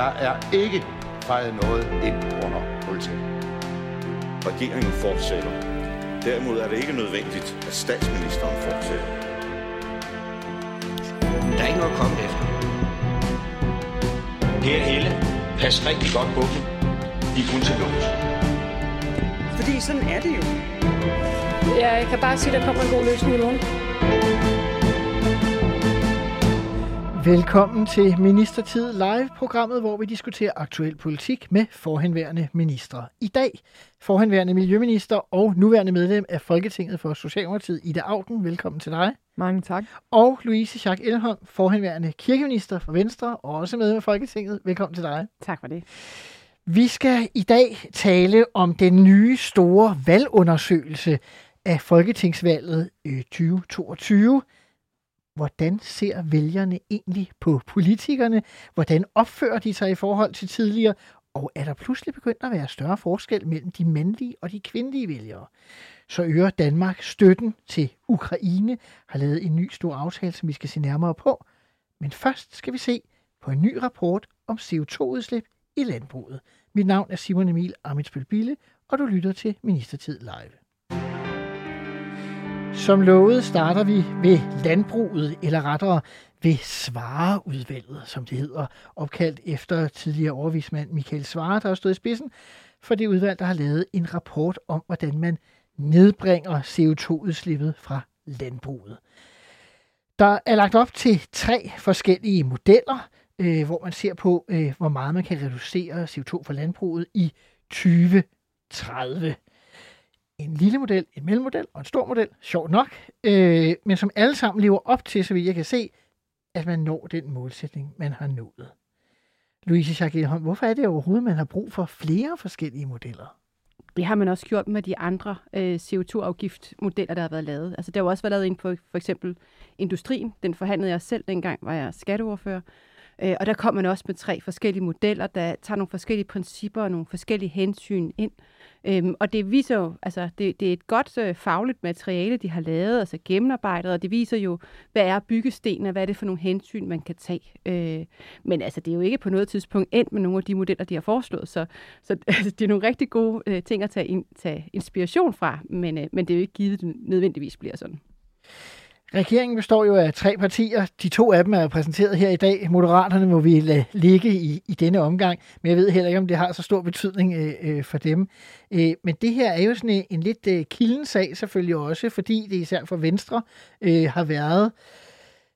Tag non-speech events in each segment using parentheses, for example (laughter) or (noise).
Der er ikke fejret noget ind under politiet. Regeringen fortsætter. Derimod er det ikke nødvendigt, at statsministeren fortsætter. Der er ikke noget at komme efter. Her Helle, pas rigtig godt på dem. De er kun til lås. Fordi sådan er det jo. Jeg kan bare sige, at der kommer en god løsning i morgen. Velkommen til Ministertid Live-programmet, hvor vi diskuterer aktuel politik med forhenværende ministre. I dag forhenværende miljøminister og nuværende medlem af Folketinget for Socialdemokratiet, Ida Augen. Velkommen til dig. Mange tak. Og Louise Jacques Elholm, forhenværende kirkeminister for Venstre og også medlem af Folketinget. Velkommen til dig. Tak for det. Vi skal i dag tale om den nye store valgundersøgelse af Folketingsvalget 2022. Hvordan ser vælgerne egentlig på politikerne? Hvordan opfører de sig i forhold til tidligere? Og er der pludselig begyndt at være større forskel mellem de mandlige og de kvindelige vælgere? Så øger Danmark støtten til Ukraine, har lavet en ny stor aftale, som vi skal se nærmere på. Men først skal vi se på en ny rapport om CO2-udslip i landbruget. Mit navn er Simon Emil Amitsbøl Bille, og du lytter til Ministertid Live. Som lovet starter vi ved landbruget, eller rettere ved Svareudvalget, som det hedder, opkaldt efter tidligere overvismand Michael Svare, der har stået i spidsen for det udvalg, der har lavet en rapport om, hvordan man nedbringer CO2-udslippet fra landbruget. Der er lagt op til tre forskellige modeller, øh, hvor man ser på, øh, hvor meget man kan reducere CO2 fra landbruget i 2030 en lille model, en mellemmodel og en stor model, sjovt nok, øh, men som alle sammen lever op til, så vidt jeg kan se, at man når den målsætning, man har nået. Louise Jacques hvorfor er det overhovedet, man har brug for flere forskellige modeller? Det har man også gjort med de andre øh, CO2-afgiftmodeller, der har været lavet. Altså, der har også været lavet en på for eksempel industrien. Den forhandlede jeg selv, dengang var jeg skatteordfører. Øh, og der kom man også med tre forskellige modeller, der tager nogle forskellige principper og nogle forskellige hensyn ind. Øhm, og det viser jo, altså det, det er et godt øh, fagligt materiale, de har lavet, altså gennemarbejdet, og det viser jo, hvad er byggesten, og hvad er det for nogle hensyn, man kan tage. Øh, men altså, det er jo ikke på noget tidspunkt endt med nogle af de modeller, de har foreslået, så, så (laughs) altså, det er nogle rigtig gode øh, ting at tage, in, tage inspiration fra, men, øh, men det er jo ikke givet, at det nødvendigvis bliver sådan. Regeringen består jo af tre partier. De to af dem er præsenteret her i dag. Moderaterne må vi lade ligge i, i denne omgang, men jeg ved heller ikke, om det har så stor betydning øh, øh, for dem. Øh, men det her er jo sådan en, en lidt øh, kilden sag selvfølgelig også, fordi det især for Venstre øh, har været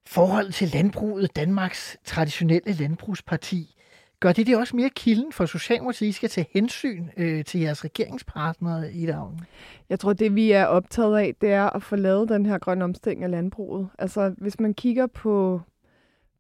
forhold til landbruget, Danmarks traditionelle landbrugsparti. Gør det det også mere kilden for Socialdemokratiet, I skal tage hensyn øh, til jeres regeringspartnere i dag? Jeg tror, det vi er optaget af, det er at få lavet den her grønne omstilling af landbruget. Altså, hvis man kigger på,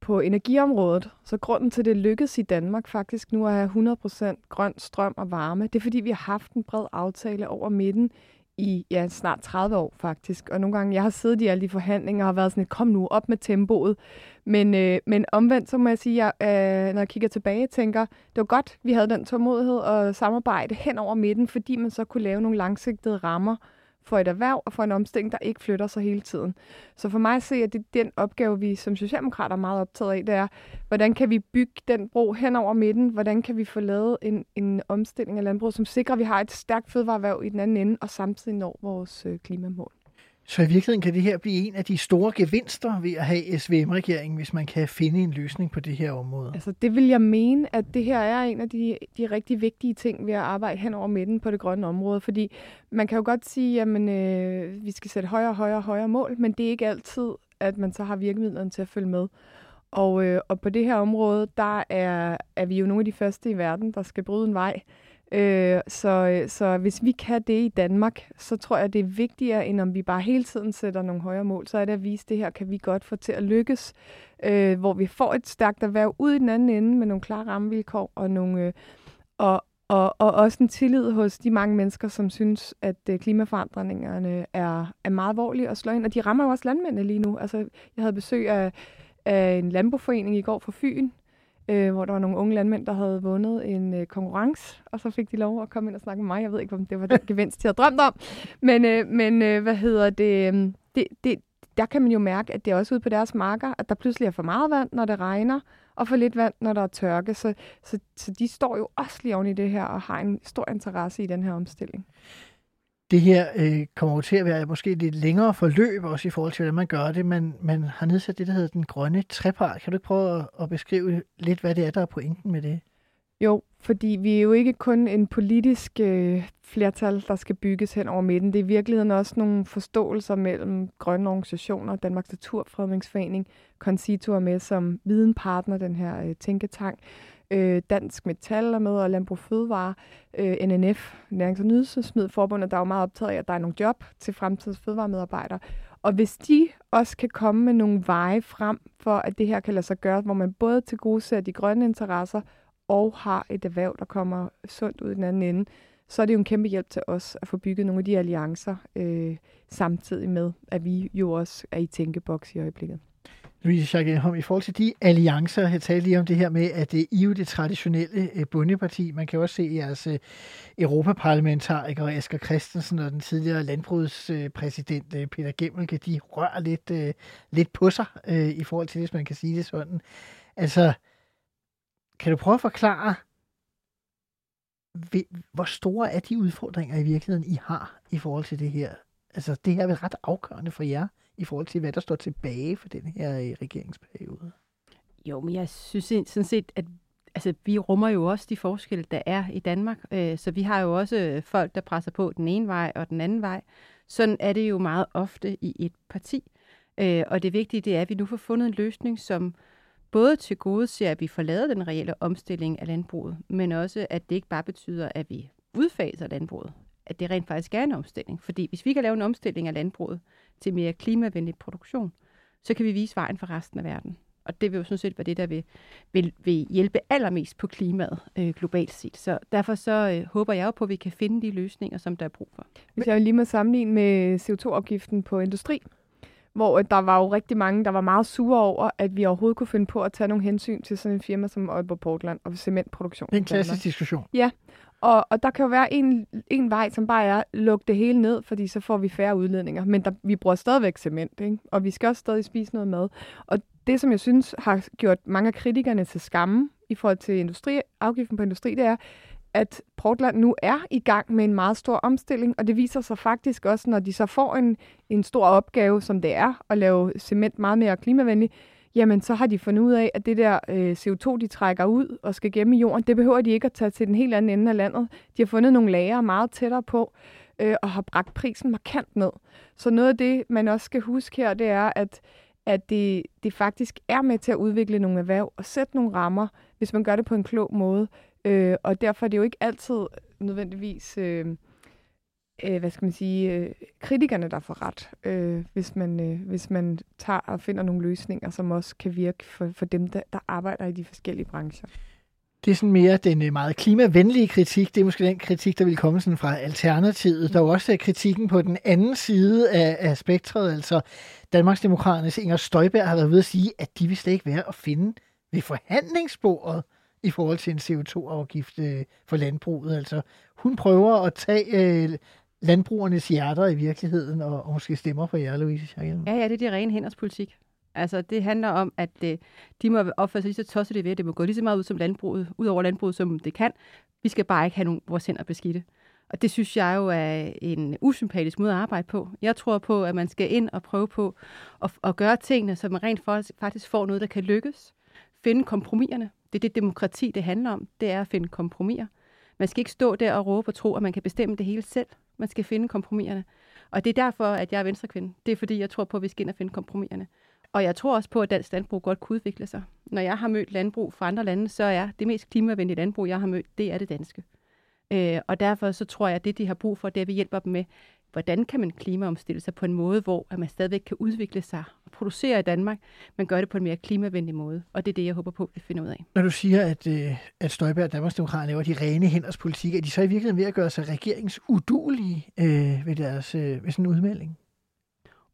på energiområdet, så grunden til, det lykkedes i Danmark faktisk nu at have 100% grøn strøm og varme, det er fordi, vi har haft en bred aftale over midten i ja, snart 30 år faktisk. Og nogle gange, jeg har siddet i alle de forhandlinger og har været sådan et, kom nu op med tempoet. Men, øh, men omvendt, så må jeg sige, at jeg, øh, når jeg kigger tilbage, tænker, det var godt, vi havde den tålmodighed og samarbejde hen over midten, fordi man så kunne lave nogle langsigtede rammer for et erhverv og for en omstilling, der ikke flytter sig hele tiden. Så for mig at se, at det er den opgave, vi som socialdemokrater er meget optaget af, det er, hvordan kan vi bygge den bro hen over midten? Hvordan kan vi få lavet en, en omstilling af landbruget, som sikrer, at vi har et stærkt fødevareerhverv i den anden ende, og samtidig når vores øh, klimamål? Så i virkeligheden kan det her blive en af de store gevinster ved at have SVM-regeringen, hvis man kan finde en løsning på det her område? Altså det vil jeg mene, at det her er en af de, de rigtig vigtige ting ved at arbejde hen over midten på det grønne område. Fordi man kan jo godt sige, at øh, vi skal sætte højere, højere, højere mål, men det er ikke altid, at man så har virkemidlerne til at følge med. Og, øh, og på det her område, der er, er vi jo nogle af de første i verden, der skal bryde en vej Øh, så, øh, så hvis vi kan det i Danmark, så tror jeg, det er vigtigere, end om vi bare hele tiden sætter nogle højere mål. Så er det at vise, at det her kan vi godt få til at lykkes, øh, hvor vi får et stærkt erhverv ud i den anden ende med nogle klare rammevilkår og nogle... Øh, og, og, og også en tillid hos de mange mennesker, som synes, at øh, klimaforandringerne er, er meget alvorlige og slår ind. Og de rammer jo også landmændene lige nu. Altså, jeg havde besøg af, af en landboforening i går fra Fyn, øh, hvor der var nogle unge landmænd, der havde vundet en øh, konkurrence, og så fik de lov at komme ind og snakke med mig. Jeg ved ikke, om det var den (laughs) gevinst, de havde drømt om. Men, øh, men øh, hvad hedder det, øhm, det, det, der kan man jo mærke, at det er også ude på deres marker, at der pludselig er for meget vand, når det regner, og for lidt vand, når der er tørke. Så, så, så de står jo også lige oven i det her og har en stor interesse i den her omstilling. Det her øh, kommer jo til at være måske lidt længere forløb, også i forhold til, hvordan man gør det. Man, man har nedsat det, der hedder den grønne trepart. Kan du ikke prøve at, at beskrive lidt, hvad det er, der er pointen med det? Jo, fordi vi er jo ikke kun en politisk øh, flertal, der skal bygges hen over midten. Det er i virkeligheden også nogle forståelser mellem grønne organisationer, Danmarks Naturfredningsforening, Concito er med som videnpartner, den her øh, tænketank, øh, Dansk Metal er med, og Landbrug Fødevare, øh, NNF, Nærings- og Nydelsesmiddelforbundet, der er jo meget optaget af, at der er nogle job til fremtidens fødevaremedarbejdere. Og hvis de også kan komme med nogle veje frem for, at det her kan lade sig gøre, hvor man både til gode ser de grønne interesser og har et erhverv, der kommer sundt ud i den anden ende, så er det jo en kæmpe hjælp til os at få bygget nogle af de alliancer, øh, samtidig med, at vi jo også er i tænkeboks i øjeblikket. Louise Schagenholm, i forhold til de alliancer, jeg talte lige om det her med, at det er jo det traditionelle øh, bundeparti. Man kan også se jeres øh, europaparlamentariker Asger Christensen og den tidligere landbrugspræsident øh, Peter Gemmelke, de rører lidt, lidt på sig i forhold til det, hvis man kan sige det sådan. Altså, kan du prøve at forklare, hvor store er de udfordringer i virkeligheden, I har i forhold til det her? Altså, det her er vel ret afgørende for jer i forhold til, hvad der står tilbage for den her øh, regeringsperiode? Jo, men jeg synes sådan set, at altså, vi rummer jo også de forskelle, der er i Danmark. Øh, så vi har jo også øh, folk, der presser på den ene vej og den anden vej. Sådan er det jo meget ofte i et parti. Øh, og det vigtige det er, at vi nu får fundet en løsning, som både til gode ser, at vi får lavet den reelle omstilling af landbruget, men også, at det ikke bare betyder, at vi udfaser landbruget. At det rent faktisk er en omstilling. Fordi hvis vi kan lave en omstilling af landbruget til mere klimavenlig produktion, så kan vi vise vejen for resten af verden. Og det vil jo sådan set være det, der vil, vil, vil hjælpe allermest på klimaet øh, globalt set. Så derfor så øh, håber jeg jo på, at vi kan finde de løsninger, som der er brug for. Hvis jeg lige må sammenligne med CO2-afgiften på industri, hvor der var jo rigtig mange, der var meget sure over, at vi overhovedet kunne finde på at tage nogle hensyn til sådan en firma som Aalborg Portland og cementproduktion. Det er en klassisk diskussion. Ja, og, og der kan jo være en, en vej, som bare er, lukke det hele ned, fordi så får vi færre udledninger. Men der, vi bruger stadigvæk cement, ikke? og vi skal også stadig spise noget mad. Og det, som jeg synes har gjort mange af kritikerne til skamme i forhold til industri, afgiften på industri, det er, at Portland nu er i gang med en meget stor omstilling, og det viser sig faktisk også, når de så får en, en stor opgave, som det er, at lave cement meget mere klimavenligt, jamen så har de fundet ud af, at det der øh, CO2, de trækker ud og skal gemme i jorden, det behøver de ikke at tage til den helt anden ende af landet. De har fundet nogle lager meget tættere på, øh, og har bragt prisen markant ned. Så noget af det, man også skal huske her, det er, at at det, det faktisk er med til at udvikle nogle erhverv og sætte nogle rammer, hvis man gør det på en klog måde. Øh, og derfor er det jo ikke altid nødvendigvis, øh, øh, hvad skal man sige, øh, kritikerne, der får ret, øh, hvis, man, øh, hvis man tager og finder nogle løsninger, som også kan virke for, for dem, der, der arbejder i de forskellige brancher. Det er sådan mere den øh, meget klimavenlige kritik. Det er måske den kritik, der vil komme sådan fra Alternativet. Der er også øh, kritikken på den anden side af, af spektret. Altså Danmarksdemokraternes Inger Støjberg har været ude at sige, at de vil slet ikke være at finde ved forhandlingsbordet i forhold til en CO2-afgift øh, for landbruget. Altså, hun prøver at tage øh, landbrugernes hjerter i virkeligheden, og, og måske stemmer for jer, Louise Schagel. Ja, ja, det er de rene hænders politik. Altså, det handler om, at øh, de må opføre sig lige så tosset det ved, at det må gå lige så meget ud som landbruget, ud over landbruget, som det kan. Vi skal bare ikke have nogen, vores hænder beskidte. Og det synes jeg jo er en usympatisk måde at arbejde på. Jeg tror på, at man skal ind og prøve på at, at gøre tingene, så man rent faktisk får noget, der kan lykkes. Finde kompromiserne. Det er det demokrati, det handler om. Det er at finde kompromiser. Man skal ikke stå der og råbe og tro, at man kan bestemme det hele selv. Man skal finde kompromiserne. Og det er derfor, at jeg er venstrekvinde. Det er fordi, jeg tror på, at vi skal ind og finde kompromiserne. Og jeg tror også på, at dansk landbrug godt kunne udvikle sig. Når jeg har mødt landbrug fra andre lande, så er det mest klimavenlige landbrug, jeg har mødt, det er det danske. Øh, og derfor så tror jeg, at det, de har brug for, det er, at vi hjælper dem med, hvordan kan man klimaomstille sig på en måde, hvor at man stadigvæk kan udvikle sig og producere i Danmark, men gør det på en mere klimavenlig måde. Og det er det, jeg håber på, at vi finder ud af. Når du siger, at, øh, at Støjberg og Danmarksdemokraterne laver de rene hænders politik, er de så i virkeligheden ved at gøre sig regeringsudulige øh, ved, deres, øh, ved sådan en udmelding?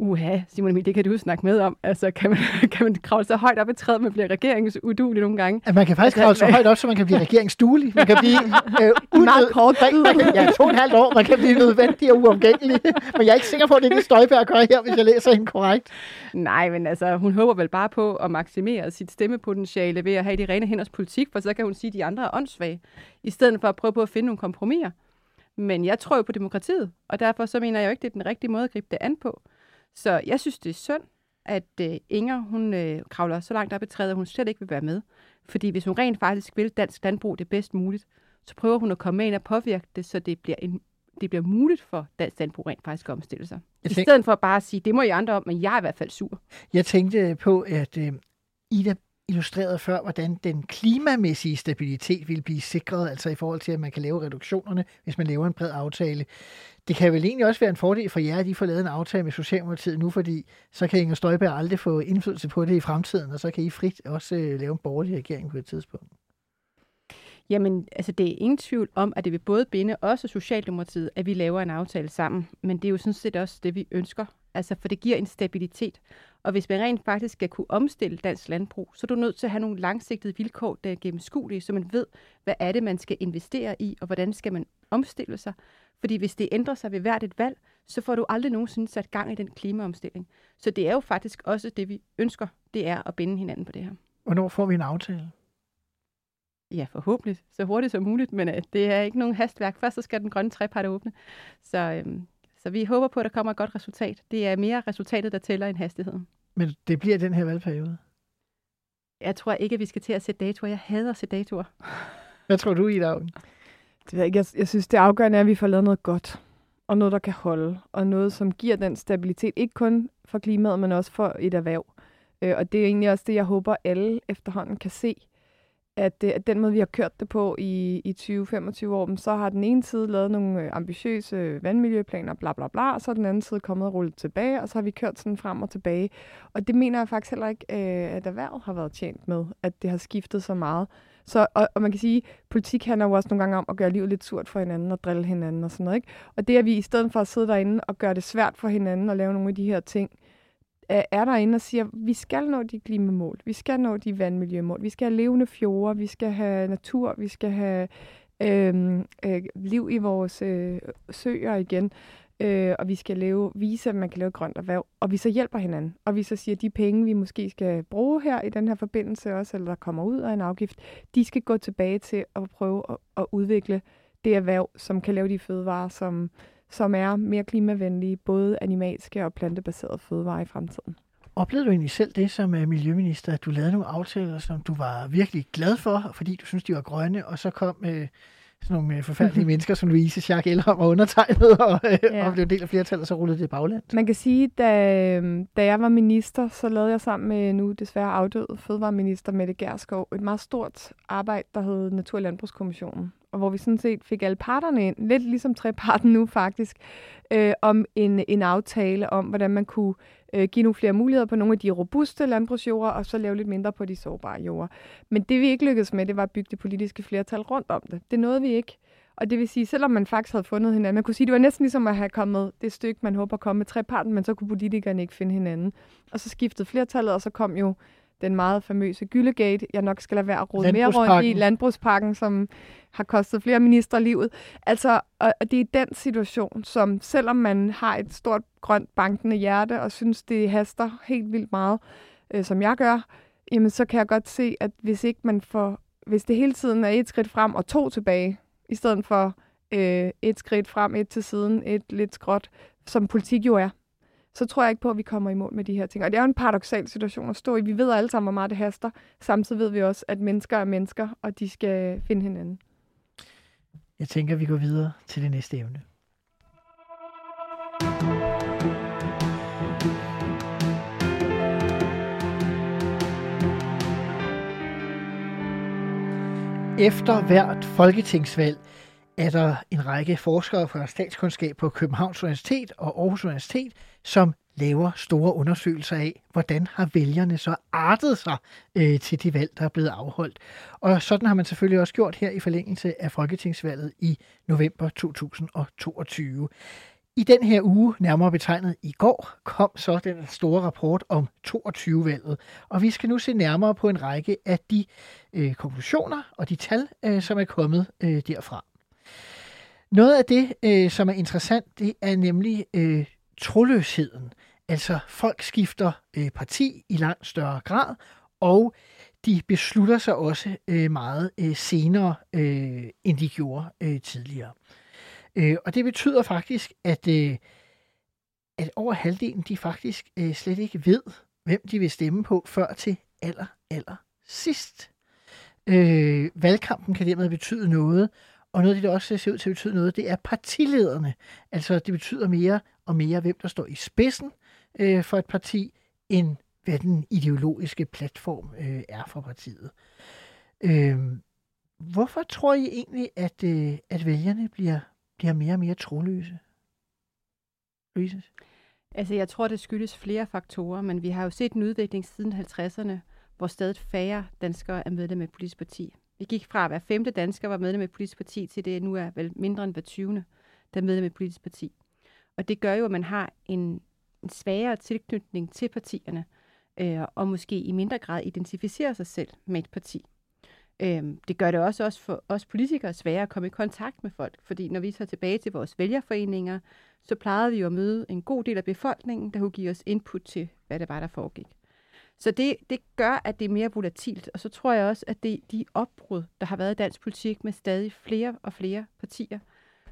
Uha, Simon Emil, det kan du snakke med om. Altså, kan man, (laughs) kan man kravle så højt op i træet, man bliver regeringsudugelig nogle gange? At man kan faktisk kravle så højt op, så man kan blive regeringsduelig. Man kan blive (laughs) øh, meget kort man kan, ja, to og et halvt år. Man kan blive nødvendig og uomgængelig. Men jeg er ikke sikker på, at det er det Støjberg gør her, hvis jeg læser hende korrekt. Nej, men altså, hun håber vel bare på at maksimere sit stemmepotentiale ved at have de rene hænders politik, for så kan hun sige, at de andre er åndssvage, i stedet for at prøve på at finde nogle kompromiser. Men jeg tror jo på demokratiet, og derfor så mener jeg jo ikke, det er den rigtige måde at gribe det an på. Så jeg synes, det er synd, at øh, Inger, hun øh, kravler så langt op i træet, at hun slet ikke vil være med. Fordi hvis hun rent faktisk vil dansk landbrug det bedst muligt, så prøver hun at komme med ind og påvirke det, så det bliver, en, det bliver muligt for dansk landbrug rent faktisk at omstille sig. Jeg I tænk- stedet for bare at sige, det må I andre om, men jeg er i hvert fald sur. Jeg tænkte på, at øh, Ida illustrerede før, hvordan den klimamæssige stabilitet vil blive sikret, altså i forhold til, at man kan lave reduktionerne, hvis man laver en bred aftale. Det kan vel egentlig også være en fordel for jer, at I får lavet en aftale med Socialdemokratiet nu, fordi så kan Inger Støjberg aldrig få indflydelse på det i fremtiden, og så kan I frit også øh, lave en borgerlig regering på et tidspunkt. Jamen, altså det er ingen tvivl om, at det vil både binde os og Socialdemokratiet, at vi laver en aftale sammen. Men det er jo sådan set også det, vi ønsker. Altså, for det giver en stabilitet. Og hvis man rent faktisk skal kunne omstille dansk landbrug, så er du nødt til at have nogle langsigtede vilkår, der er gennemskuelige, så man ved, hvad er det, man skal investere i, og hvordan skal man omstille sig. Fordi hvis det ændrer sig ved hvert et valg, så får du aldrig nogensinde sat gang i den klimaomstilling. Så det er jo faktisk også det, vi ønsker, det er at binde hinanden på det her. Hvornår får vi en aftale? Ja, forhåbentlig. Så hurtigt som muligt, men øh, det er ikke nogen hastværk. Først så skal den grønne trepart åbne. Så, øhm, så vi håber på, at der kommer et godt resultat. Det er mere resultatet, der tæller end hastigheden. Men det bliver den her valgperiode. Jeg tror ikke, at vi skal til at sætte datoer. Jeg hader at sætte datoer. (laughs) Hvad tror du, Ida? Det ved jeg, ikke. jeg, jeg synes, det afgørende er, at vi får lavet noget godt. Og noget, der kan holde. Og noget, som giver den stabilitet. Ikke kun for klimaet, men også for et erhverv. Øh, og det er egentlig også det, jeg håber, alle efterhånden kan se. At, det, at den måde, vi har kørt det på i, i 20-25 år, så har den ene side lavet nogle øh, ambitiøse vandmiljøplaner, bla bla bla, og så er den anden side kommet og rullet tilbage, og så har vi kørt sådan frem og tilbage. Og det mener jeg faktisk heller ikke, øh, at erhvervet har været tjent med, at det har skiftet så meget. Så, og, og man kan sige, politik handler jo også nogle gange om at gøre livet lidt surt for hinanden og drille hinanden og sådan noget. Ikke? Og det, at vi i stedet for at sidde derinde og gøre det svært for hinanden og lave nogle af de her ting, øh, Øh, er derinde og siger, vi skal nå de klimamål, vi skal nå de vandmiljømål, vi skal have levende fjorde, vi skal have natur, vi skal have øh, øh, liv i vores øh, søer igen, øh, og vi skal leve, vise, at man kan lave grønt erhverv, og vi så hjælper hinanden, og vi så siger, at de penge, vi måske skal bruge her i den her forbindelse også, eller der kommer ud af en afgift, de skal gå tilbage til at prøve at, at udvikle det erhverv, som kan lave de fødevarer, som, som er mere klimavenlige, både animalske og plantebaserede fødevarer i fremtiden. Oplevede du egentlig selv det som øh, miljøminister, at du lavede nogle aftaler, som du var virkelig glad for, fordi du synes de var grønne, og så kom øh, sådan nogle øh, forfærdelige (laughs) mennesker som Louise Schack Elholm og undertegnet, og, øh, Ja. og blev en del af flertallet, og så rullede det i bagland. Man kan sige, da, øhm, da jeg var minister, så lavede jeg sammen med nu desværre afdøde fødevareminister Mette Gerskov et meget stort arbejde, der hed Natur- og Landbrugskommissionen. Og hvor vi sådan set fik alle parterne ind, lidt ligesom treparten nu faktisk, øh, om en, en aftale om, hvordan man kunne øh, give nogle flere muligheder på nogle af de robuste landbrugsjorder, og så lave lidt mindre på de sårbare jorder. Men det vi ikke lykkedes med, det var at bygge det politiske flertal rundt om det. Det nåede vi ikke. Og det vil sige, selvom man faktisk havde fundet hinanden, man kunne sige, det var næsten ligesom at have kommet det stykke, man håber at komme med treparten, men så kunne politikerne ikke finde hinanden. Og så skiftede flertallet, og så kom jo den meget famøse Gyllegate, jeg nok skal lade være at rode mere rundt i, Landbrugspakken. landbrugspakken, som har kostet flere ministre livet. Altså, og det er den situation, som selvom man har et stort grønt bankende hjerte, og synes, det haster helt vildt meget, øh, som jeg gør, jamen så kan jeg godt se, at hvis ikke man får, hvis det hele tiden er et skridt frem og to tilbage, i stedet for øh, et skridt frem, et til siden, et lidt skråt, som politik jo er, så tror jeg ikke på, at vi kommer i mål med de her ting. Og det er jo en paradoxal situation at stå i. Vi ved alle sammen, hvor meget det haster. Samtidig ved vi også, at mennesker er mennesker, og de skal finde hinanden. Jeg tænker, vi går videre til det næste emne. Efter hvert folketingsvalg er der en række forskere fra statskundskab på Københavns Universitet og Aarhus Universitet, som laver store undersøgelser af, hvordan har vælgerne så artet sig øh, til de valg, der er blevet afholdt. Og sådan har man selvfølgelig også gjort her i forlængelse af folketingsvalget i november 2022. I den her uge, nærmere betegnet i går, kom så den store rapport om 22-valget, og vi skal nu se nærmere på en række af de øh, konklusioner og de tal, øh, som er kommet øh, derfra. Noget af det, øh, som er interessant, det er nemlig øh, troløsheden. Altså folk skifter øh, parti i langt større grad, og de beslutter sig også øh, meget øh, senere, øh, end de gjorde øh, tidligere. Øh, og det betyder faktisk, at, øh, at over halvdelen de faktisk øh, slet ikke ved, hvem de vil stemme på, før til aller, aller sidst. Øh, valgkampen kan dermed betyde noget, og noget af det, der også ser ud til at betyde noget, det er partilederne. Altså det betyder mere og mere, hvem der står i spidsen øh, for et parti, end hvad den ideologiske platform øh, er for partiet. Øh, hvorfor tror I egentlig, at, øh, at vælgerne bliver, bliver mere og mere troløse? Louise? Altså, jeg tror, det skyldes flere faktorer, men vi har jo set en udvikling siden 50'erne, hvor stadig færre danskere er medlem af et politisk parti. Vi gik fra, at hver femte dansker var medlem af et politisk parti, til det nu er vel mindre end hver 20. der er medlem af et politisk parti. Og det gør jo, at man har en, en svagere tilknytning til partierne, øh, og måske i mindre grad identificerer sig selv med et parti. Øh, det gør det også, også for os politikere sværere at komme i kontakt med folk, fordi når vi tager tilbage til vores vælgerforeninger, så plejede vi jo at møde en god del af befolkningen, der kunne give os input til, hvad det var, der foregik. Så det, det gør, at det er mere volatilt. Og så tror jeg også, at det, de opbrud, der har været i dansk politik med stadig flere og flere partier,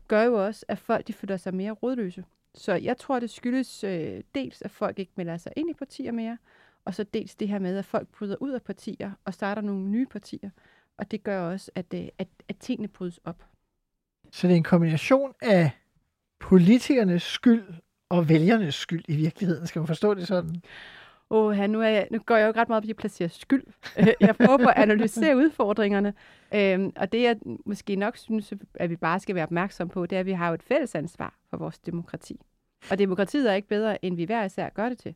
gør jo også, at folk de føler sig mere rodløse. Så jeg tror, det skyldes øh, dels, at folk ikke melder sig ind i partier mere, og så dels det her med, at folk bryder ud af partier og starter nogle nye partier. Og det gør også, at, øh, at, at tingene brydes op. Så det er en kombination af politikernes skyld og vælgernes skyld i virkeligheden. Skal man forstå det sådan? Åh, nu, er jeg, nu går jeg jo ret meget op i at placere skyld. jeg prøver på at analysere (laughs) udfordringerne. Øhm, og det, jeg måske nok synes, at vi bare skal være opmærksom på, det er, at vi har jo et fælles ansvar for vores demokrati. Og demokratiet er ikke bedre, end vi hver især gør det til.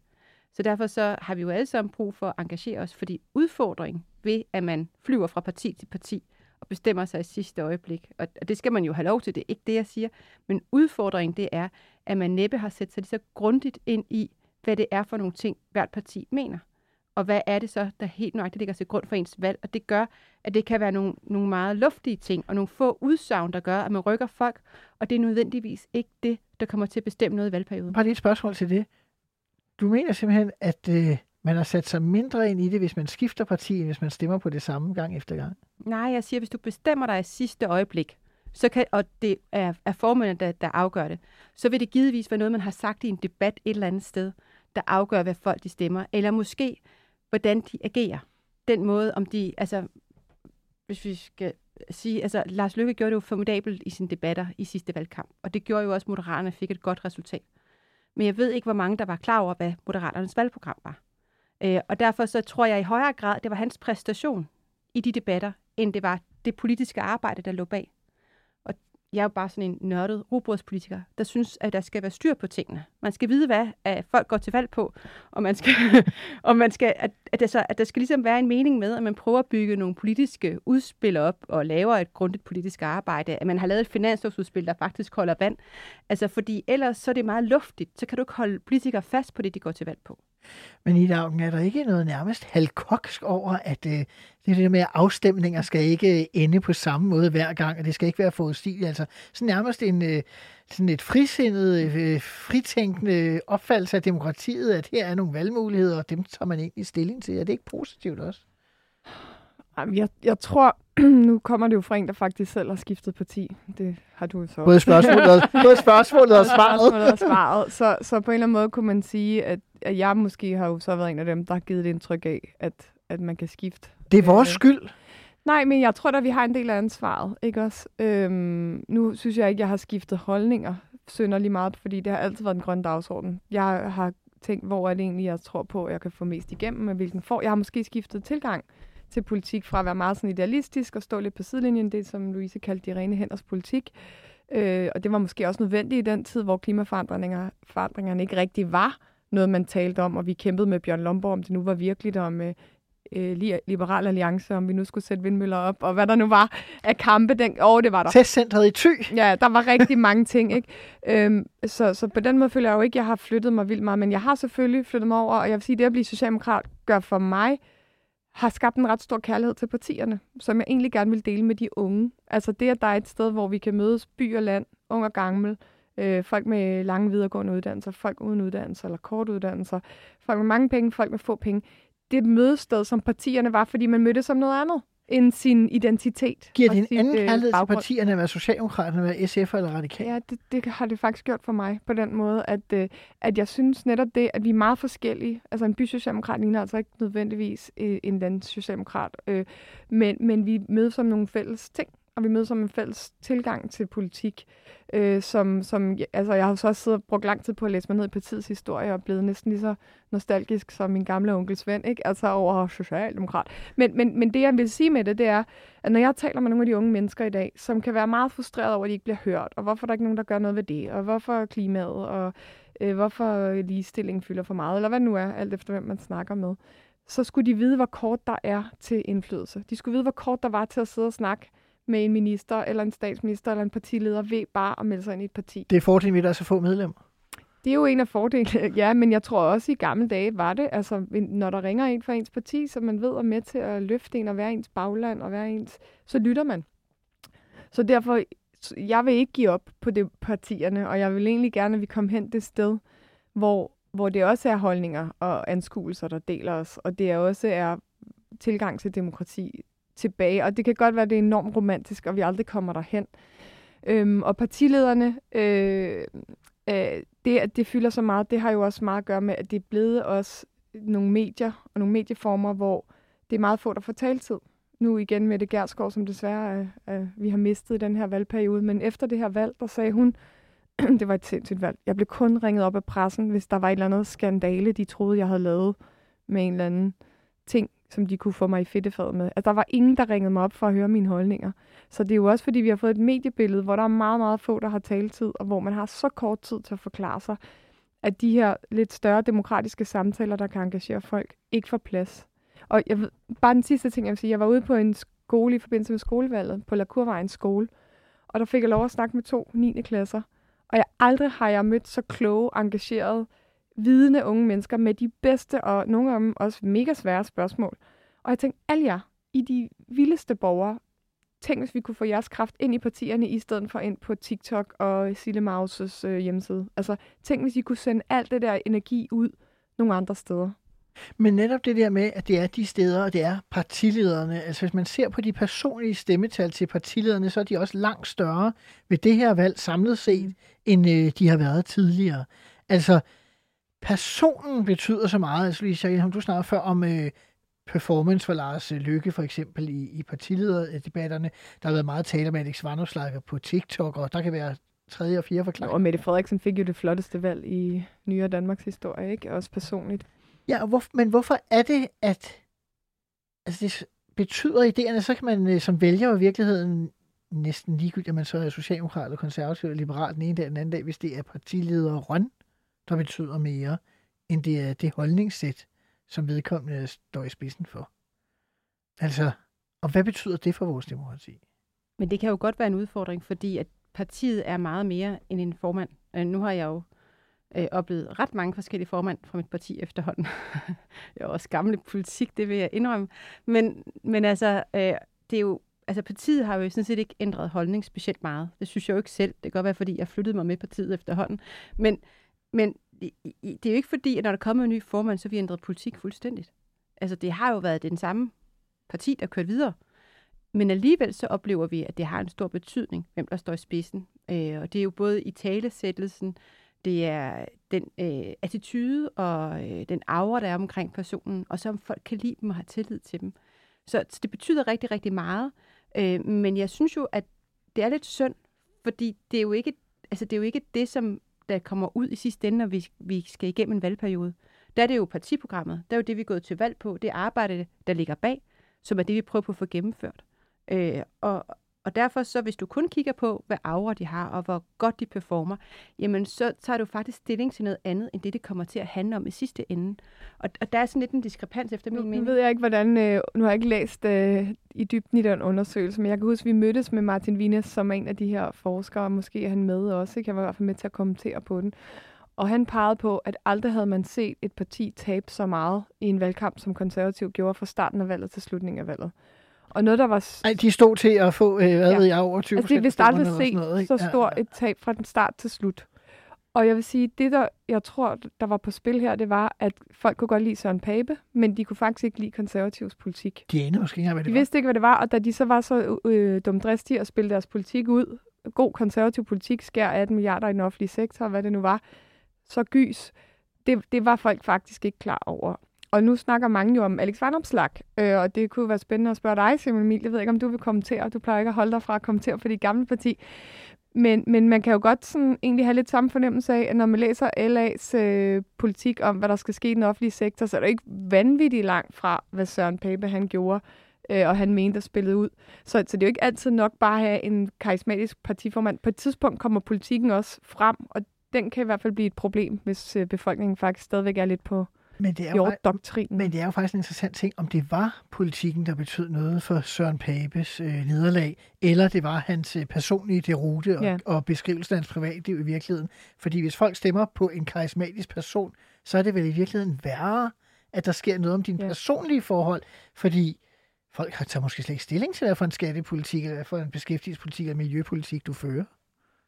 Så derfor så har vi jo alle sammen brug for at engagere os, fordi udfordring ved, at man flyver fra parti til parti og bestemmer sig i sidste øjeblik, og det skal man jo have lov til, det er ikke det, jeg siger, men udfordringen det er, at man næppe har sat sig lige så grundigt ind i, hvad det er for nogle ting, hvert parti mener. Og hvad er det så, der helt nøjagtigt ligger til grund for ens valg? Og det gør, at det kan være nogle, nogle meget luftige ting, og nogle få udsagn, der gør, at man rykker folk, og det er nødvendigvis ikke det, der kommer til at bestemme noget i valgperioden. Bare lige et spørgsmål til det. Du mener simpelthen, at øh, man har sat sig mindre ind i det, hvis man skifter parti, end hvis man stemmer på det samme gang efter gang? Nej, jeg siger, hvis du bestemmer dig i sidste øjeblik, så kan, og det er, er formanden, der, der afgør det, så vil det givetvis være noget, man har sagt i en debat et eller andet sted, der afgør, hvad folk de stemmer, eller måske, hvordan de agerer. Den måde, om de, altså, hvis vi skal sige, altså, Lars Løkke gjorde det jo formidabelt i sine debatter i sidste valgkamp, og det gjorde jo også, at Moderaterne fik et godt resultat. Men jeg ved ikke, hvor mange, der var klar over, hvad Moderaternes valgprogram var. Øh, og derfor så tror jeg i højere grad, det var hans præstation i de debatter, end det var det politiske arbejde, der lå bag jeg er jo bare sådan en nørdet robotspolitiker, der synes, at der skal være styr på tingene. Man skal vide, hvad at folk går til valg på, og man skal, (laughs) og man skal at, at, der så, at der skal ligesom være en mening med, at man prøver at bygge nogle politiske udspil op, og laver et grundigt politisk arbejde, at man har lavet et finanslovsudspil, der faktisk holder vand. Altså, fordi ellers så er det meget luftigt, så kan du ikke holde politikere fast på det, de går til valg på. Men i Augen, er der ikke noget nærmest halvkoksk over, at øh, det der med, at afstemninger skal ikke øh, ende på samme måde hver gang, og det skal ikke være forudsigeligt. Altså sådan nærmest en, øh, sådan et frisindet, øh, øh, fritænkende opfattelse af demokratiet, at her er nogle valgmuligheder, og dem tager man egentlig stilling til. Er det ikke positivt også? Jamen, jeg, jeg tror, (clears throat) nu kommer det jo fra en, der faktisk selv har skiftet parti. Det har du så. Både spørgsmålet, (laughs) både spørgsmålet og svaret. og svaret. Så, så på en eller anden måde kunne man sige, at, at jeg måske har jo så været en af dem, der har givet det indtryk af, at, at man kan skifte. Det er vores øh, skyld. Nej, men jeg tror at vi har en del af ansvaret, ikke også? Øhm, nu synes jeg ikke, jeg har skiftet holdninger synderlig meget, fordi det har altid været en grøn dagsorden. Jeg har tænkt, hvor er det egentlig, jeg tror på, at jeg kan få mest igennem, med hvilken for. Jeg har måske skiftet tilgang til politik fra at være meget sådan idealistisk og stå lidt på sidelinjen, det som Louise kaldte de rene hænders politik. Øh, og det var måske også nødvendigt i den tid, hvor klimaforandringerne ikke rigtig var noget, man talte om, og vi kæmpede med Bjørn Lomborg, om det nu var virkeligt, og med øh, Liberal Alliance, om vi nu skulle sætte vindmøller op, og hvad der nu var af kampe. Den, åh, oh, det var der. Testcentret i Thy. Ja, der var rigtig mange ting, ikke? Øhm, så, så på den måde føler jeg jo ikke, at jeg har flyttet mig vildt meget, men jeg har selvfølgelig flyttet mig over, og jeg vil sige, at det at blive socialdemokrat gør for mig, har skabt en ret stor kærlighed til partierne, som jeg egentlig gerne vil dele med de unge. Altså det, at der er et sted, hvor vi kan mødes by og land, ung og gammel, øh, folk med lange videregående uddannelser, folk uden uddannelser eller kort uddannelser, folk med mange penge, folk med få penge. Det er et mødested, som partierne var, fordi man mødtes som noget andet end sin identitet. Giver det en sit, anden øh, kærlighed til partierne at være Socialdemokraterne, at være SF eller Radikal? Ja, det, det har det faktisk gjort for mig på den måde, at, øh, at jeg synes netop det, at vi er meget forskellige. Altså en bysocialdemokrat ligner altså ikke nødvendigvis øh, en landsocialdemokrat, øh, men, men vi mødes som nogle fælles ting og vi mødes om en fælles tilgang til politik, øh, som, som altså jeg har så også siddet og brugt lang tid på at læse mig ned i partiets historie og blevet næsten lige så nostalgisk som min gamle onkel Svend, ikke? altså over socialdemokrat. Men, men, men det jeg vil sige med det, det er, at når jeg taler med nogle af de unge mennesker i dag, som kan være meget frustreret over, at de ikke bliver hørt, og hvorfor der er ikke nogen, der gør noget ved det, og hvorfor klimaet, og øh, hvorfor ligestilling fylder for meget, eller hvad nu er, alt efter hvem man snakker med, så skulle de vide, hvor kort der er til indflydelse. De skulle vide, hvor kort der var til at sidde og snakke med en minister, eller en statsminister, eller en partileder ved bare at melde sig ind i et parti. Det er fordelen ved, at der er så få medlemmer. Det er jo en af fordelene, (laughs) ja, men jeg tror også i gamle dage var det, altså når der ringer en fra ens parti, så man ved er med til at løfte en og være ens bagland og være ens, så lytter man. Så derfor, jeg vil ikke give op på det partierne, og jeg vil egentlig gerne, at vi kommer hen det sted, hvor, hvor det også er holdninger og anskuelser, der deler os, og det også er tilgang til demokrati, tilbage. Og det kan godt være, at det er enormt romantisk, og vi aldrig kommer derhen. Øhm, og partilederne, øh, øh, det at det fylder så meget, det har jo også meget at gøre med, at det er blevet også nogle medier og nogle medieformer, hvor det er meget få, der får taltid. Nu igen med det Gerskov, som desværre øh, øh, vi har mistet i den her valgperiode. Men efter det her valg, der sagde hun, (clears throat) det var et sindssygt valg. Jeg blev kun ringet op af pressen, hvis der var et eller andet skandale, de troede, jeg havde lavet med en eller anden ting, som de kunne få mig i fedtefadet med. Altså, der var ingen, der ringede mig op for at høre mine holdninger. Så det er jo også, fordi vi har fået et mediebillede, hvor der er meget, meget få, der har taletid, og hvor man har så kort tid til at forklare sig, at de her lidt større demokratiske samtaler, der kan engagere folk, ikke får plads. Og jeg ved, bare den sidste ting, jeg vil sige, jeg var ude på en skole i forbindelse med skolevalget, på Lakurvejens skole, og der fik jeg lov at snakke med to 9. klasser. Og jeg aldrig har jeg mødt så kloge, engagerede, vidende unge mennesker med de bedste og nogle af dem også mega svære spørgsmål. Og jeg tænkte, alle jer, I de vildeste borgere, tænk hvis vi kunne få jeres kraft ind i partierne, i stedet for ind på TikTok og Sille Mauses øh, hjemmeside. Altså, tænk hvis I kunne sende alt det der energi ud nogle andre steder. Men netop det der med, at det er de steder, og det er partilederne. Altså hvis man ser på de personlige stemmetal til partilederne, så er de også langt større ved det her valg samlet set, end øh, de har været tidligere. Altså personen betyder så meget. Altså lige som du snakkede før om øh, performance for Lars Lykke for eksempel i, i partilederdebatterne. Der har været meget tale om Alex Vanopslagh på TikTok, og der kan være tredje og fjerde forklaring. Og Mette Frederiksen fik jo det flotteste valg i nyere Danmarks historie, ikke? Også personligt. Ja, og hvor, men hvorfor er det, at altså det betyder idéerne, så kan man øh, som vælger i virkeligheden næsten ligegyldigt, at man så er socialdemokrat eller konservativ eller liberal den ene dag den anden dag, hvis det er partileder Røn, der betyder mere, end det er det holdningssæt, som vedkommende står i spidsen for. Altså, og hvad betyder det for vores demokrati? Men det kan jo godt være en udfordring, fordi at partiet er meget mere end en formand. Øh, nu har jeg jo øh, oplevet ret mange forskellige formand fra mit parti efterhånden. (laughs) jeg er også gammel politik, det vil jeg indrømme. Men, men altså, øh, det er jo, altså partiet har jo sådan set ikke ændret holdning specielt meget. Det synes jeg jo ikke selv. Det kan godt være, fordi jeg flyttede mig med partiet efterhånden. Men, men det er jo ikke fordi, at når der kommer en ny formand, så vi ændret politik fuldstændigt. Altså, det har jo været den samme parti, der kørt videre. Men alligevel så oplever vi, at det har en stor betydning, hvem der står i spidsen. Øh, og det er jo både i talesættelsen, det er den øh, attitude og øh, den aura, der er omkring personen, og så om folk kan lide dem og have tillid til dem. Så, så det betyder rigtig, rigtig meget. Øh, men jeg synes jo, at det er lidt synd, fordi det er jo ikke, altså det, er jo ikke det, som der kommer ud i sidste ende, når vi, vi skal igennem en valgperiode. Der er det jo partiprogrammet. Der er jo det, vi er gået til valg på. Det arbejde, der ligger bag, som er det, vi prøver på at få gennemført. Øh, og, og derfor så, hvis du kun kigger på, hvad aura de har, og hvor godt de performer, jamen så tager du faktisk stilling til noget andet, end det, det kommer til at handle om i sidste ende. Og, og der er sådan lidt en diskrepans efter min nu, mening. Nu ved jeg ikke, hvordan... Øh, nu har jeg ikke læst øh, i dybden i den undersøgelse, men jeg kan huske, at vi mødtes med Martin Wienes, som er en af de her forskere, måske er han med også, ikke? han var i hvert fald med til at kommentere på den. Og han pegede på, at aldrig havde man set et parti tabe så meget i en valgkamp, som konservativ gjorde fra starten af valget til slutningen af valget. Og noget, der var... Ej, de stod til at få, øh, hvad ja. ved jeg, over 20 altså, det er vist aldrig set noget, så stort ja, ja. et tab fra den start til slut. Og jeg vil sige, det der, jeg tror, der var på spil her, det var, at folk kunne godt lide Søren Pape, men de kunne faktisk ikke lide konservativs politik. De anede måske ikke, hvad det de var. De vidste ikke, hvad det var, og da de så var så øh, dumdristige at spille deres politik ud, god konservativ politik, skær 18 milliarder i den offentlige sektor, hvad det nu var, så gys, det, det var folk faktisk ikke klar over. Og nu snakker mange jo om Alex Vanopslag, øh, og det kunne være spændende at spørge dig, Simon Emil. Jeg ved ikke, om du vil kommentere. Du plejer ikke at holde dig fra at kommentere for dit gamle parti. Men, men man kan jo godt sådan, egentlig have lidt samme fornemmelse af, at når man læser LA's øh, politik om, hvad der skal ske i den offentlige sektor, så er det ikke vanvittigt langt fra, hvad Søren Pape han gjorde, øh, og han mente at spille ud. Så, så det er jo ikke altid nok bare at have en karismatisk partiformand. På et tidspunkt kommer politikken også frem, og den kan i hvert fald blive et problem, hvis øh, befolkningen faktisk stadigvæk er lidt på men det er jo, doktrinen. Men det er jo faktisk en interessant ting, om det var politikken, der betød noget for Søren Papes øh, nederlag, eller det var hans øh, personlige derute og, ja. og beskrivelse af hans privatliv i virkeligheden. Fordi hvis folk stemmer på en karismatisk person, så er det vel i virkeligheden værre, at der sker noget om dine ja. personlige forhold, fordi folk tager måske slet ikke stilling til, hvad for en skattepolitik, eller hvad for en beskæftigelsespolitik eller miljøpolitik, du fører.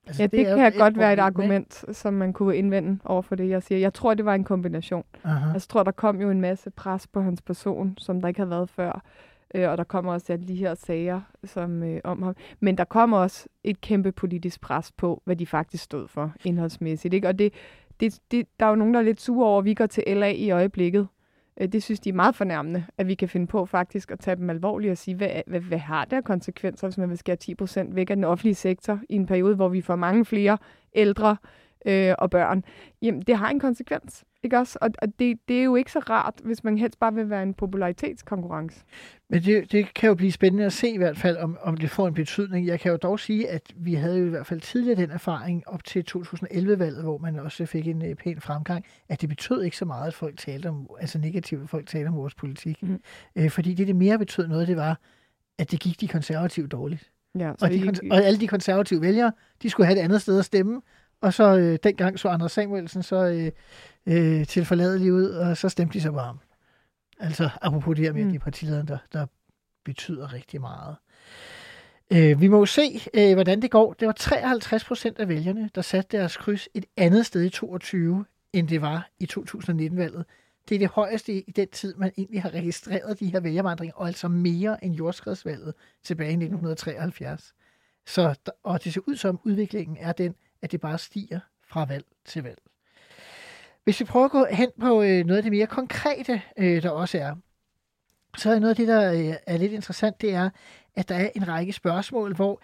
Altså, ja, det, det kan godt være et argument, med. som man kunne indvende over for det, jeg siger. Jeg tror, det var en kombination. Aha. Altså, jeg tror, der kom jo en masse pres på hans person, som der ikke havde været før. Øh, og der kommer også ja, de her sager som, øh, om ham. Men der kommer også et kæmpe politisk pres på, hvad de faktisk stod for indholdsmæssigt. Ikke? Og det, det, det, der er jo nogen, der er lidt sure over, at vi går til LA i øjeblikket. Øh, det synes de er meget fornærmende, at vi kan finde på faktisk at tage dem alvorligt og sige, hvad, hvad, hvad har det af konsekvenser, hvis man vil skære 10 procent væk af den offentlige sektor i en periode, hvor vi får mange flere ældre øh, og børn. Jamen, det har en konsekvens. Ikke også? Og, og det, det er jo ikke så rart, hvis man helst bare vil være en popularitetskonkurrence. Men det, det kan jo blive spændende at se i hvert fald, om, om det får en betydning. Jeg kan jo dog sige, at vi havde jo i hvert fald tidligere den erfaring op til 2011-valget, hvor man også fik en uh, pæn fremgang, at det betød ikke så meget, at folk talte om, altså negativt, at folk talte om vores politik. Mm. Uh, fordi det, det mere betød noget, det var, at det gik de konservative dårligt. Ja, og, de, de, og alle de konservative vælgere, de skulle have et andet sted at stemme, og så øh, dengang så Anders Samuelsen så øh, øh, tilforladelig ud, og så stemte de så varmt. Altså apropos det her med mm. de partiledere, der, der betyder rigtig meget. Øh, vi må jo se, øh, hvordan det går. Det var 53 procent af vælgerne, der satte deres kryds et andet sted i 22, end det var i 2019-valget. Det er det højeste i den tid, man egentlig har registreret de her vælgervandringer, og altså mere end jordskredsvalget tilbage i 1973. Så, og det ser ud som, udviklingen er den, at det bare stiger fra valg til valg. Hvis vi prøver at gå hen på øh, noget af det mere konkrete, øh, der også er, så er noget af det, der øh, er lidt interessant, det er, at der er en række spørgsmål, hvor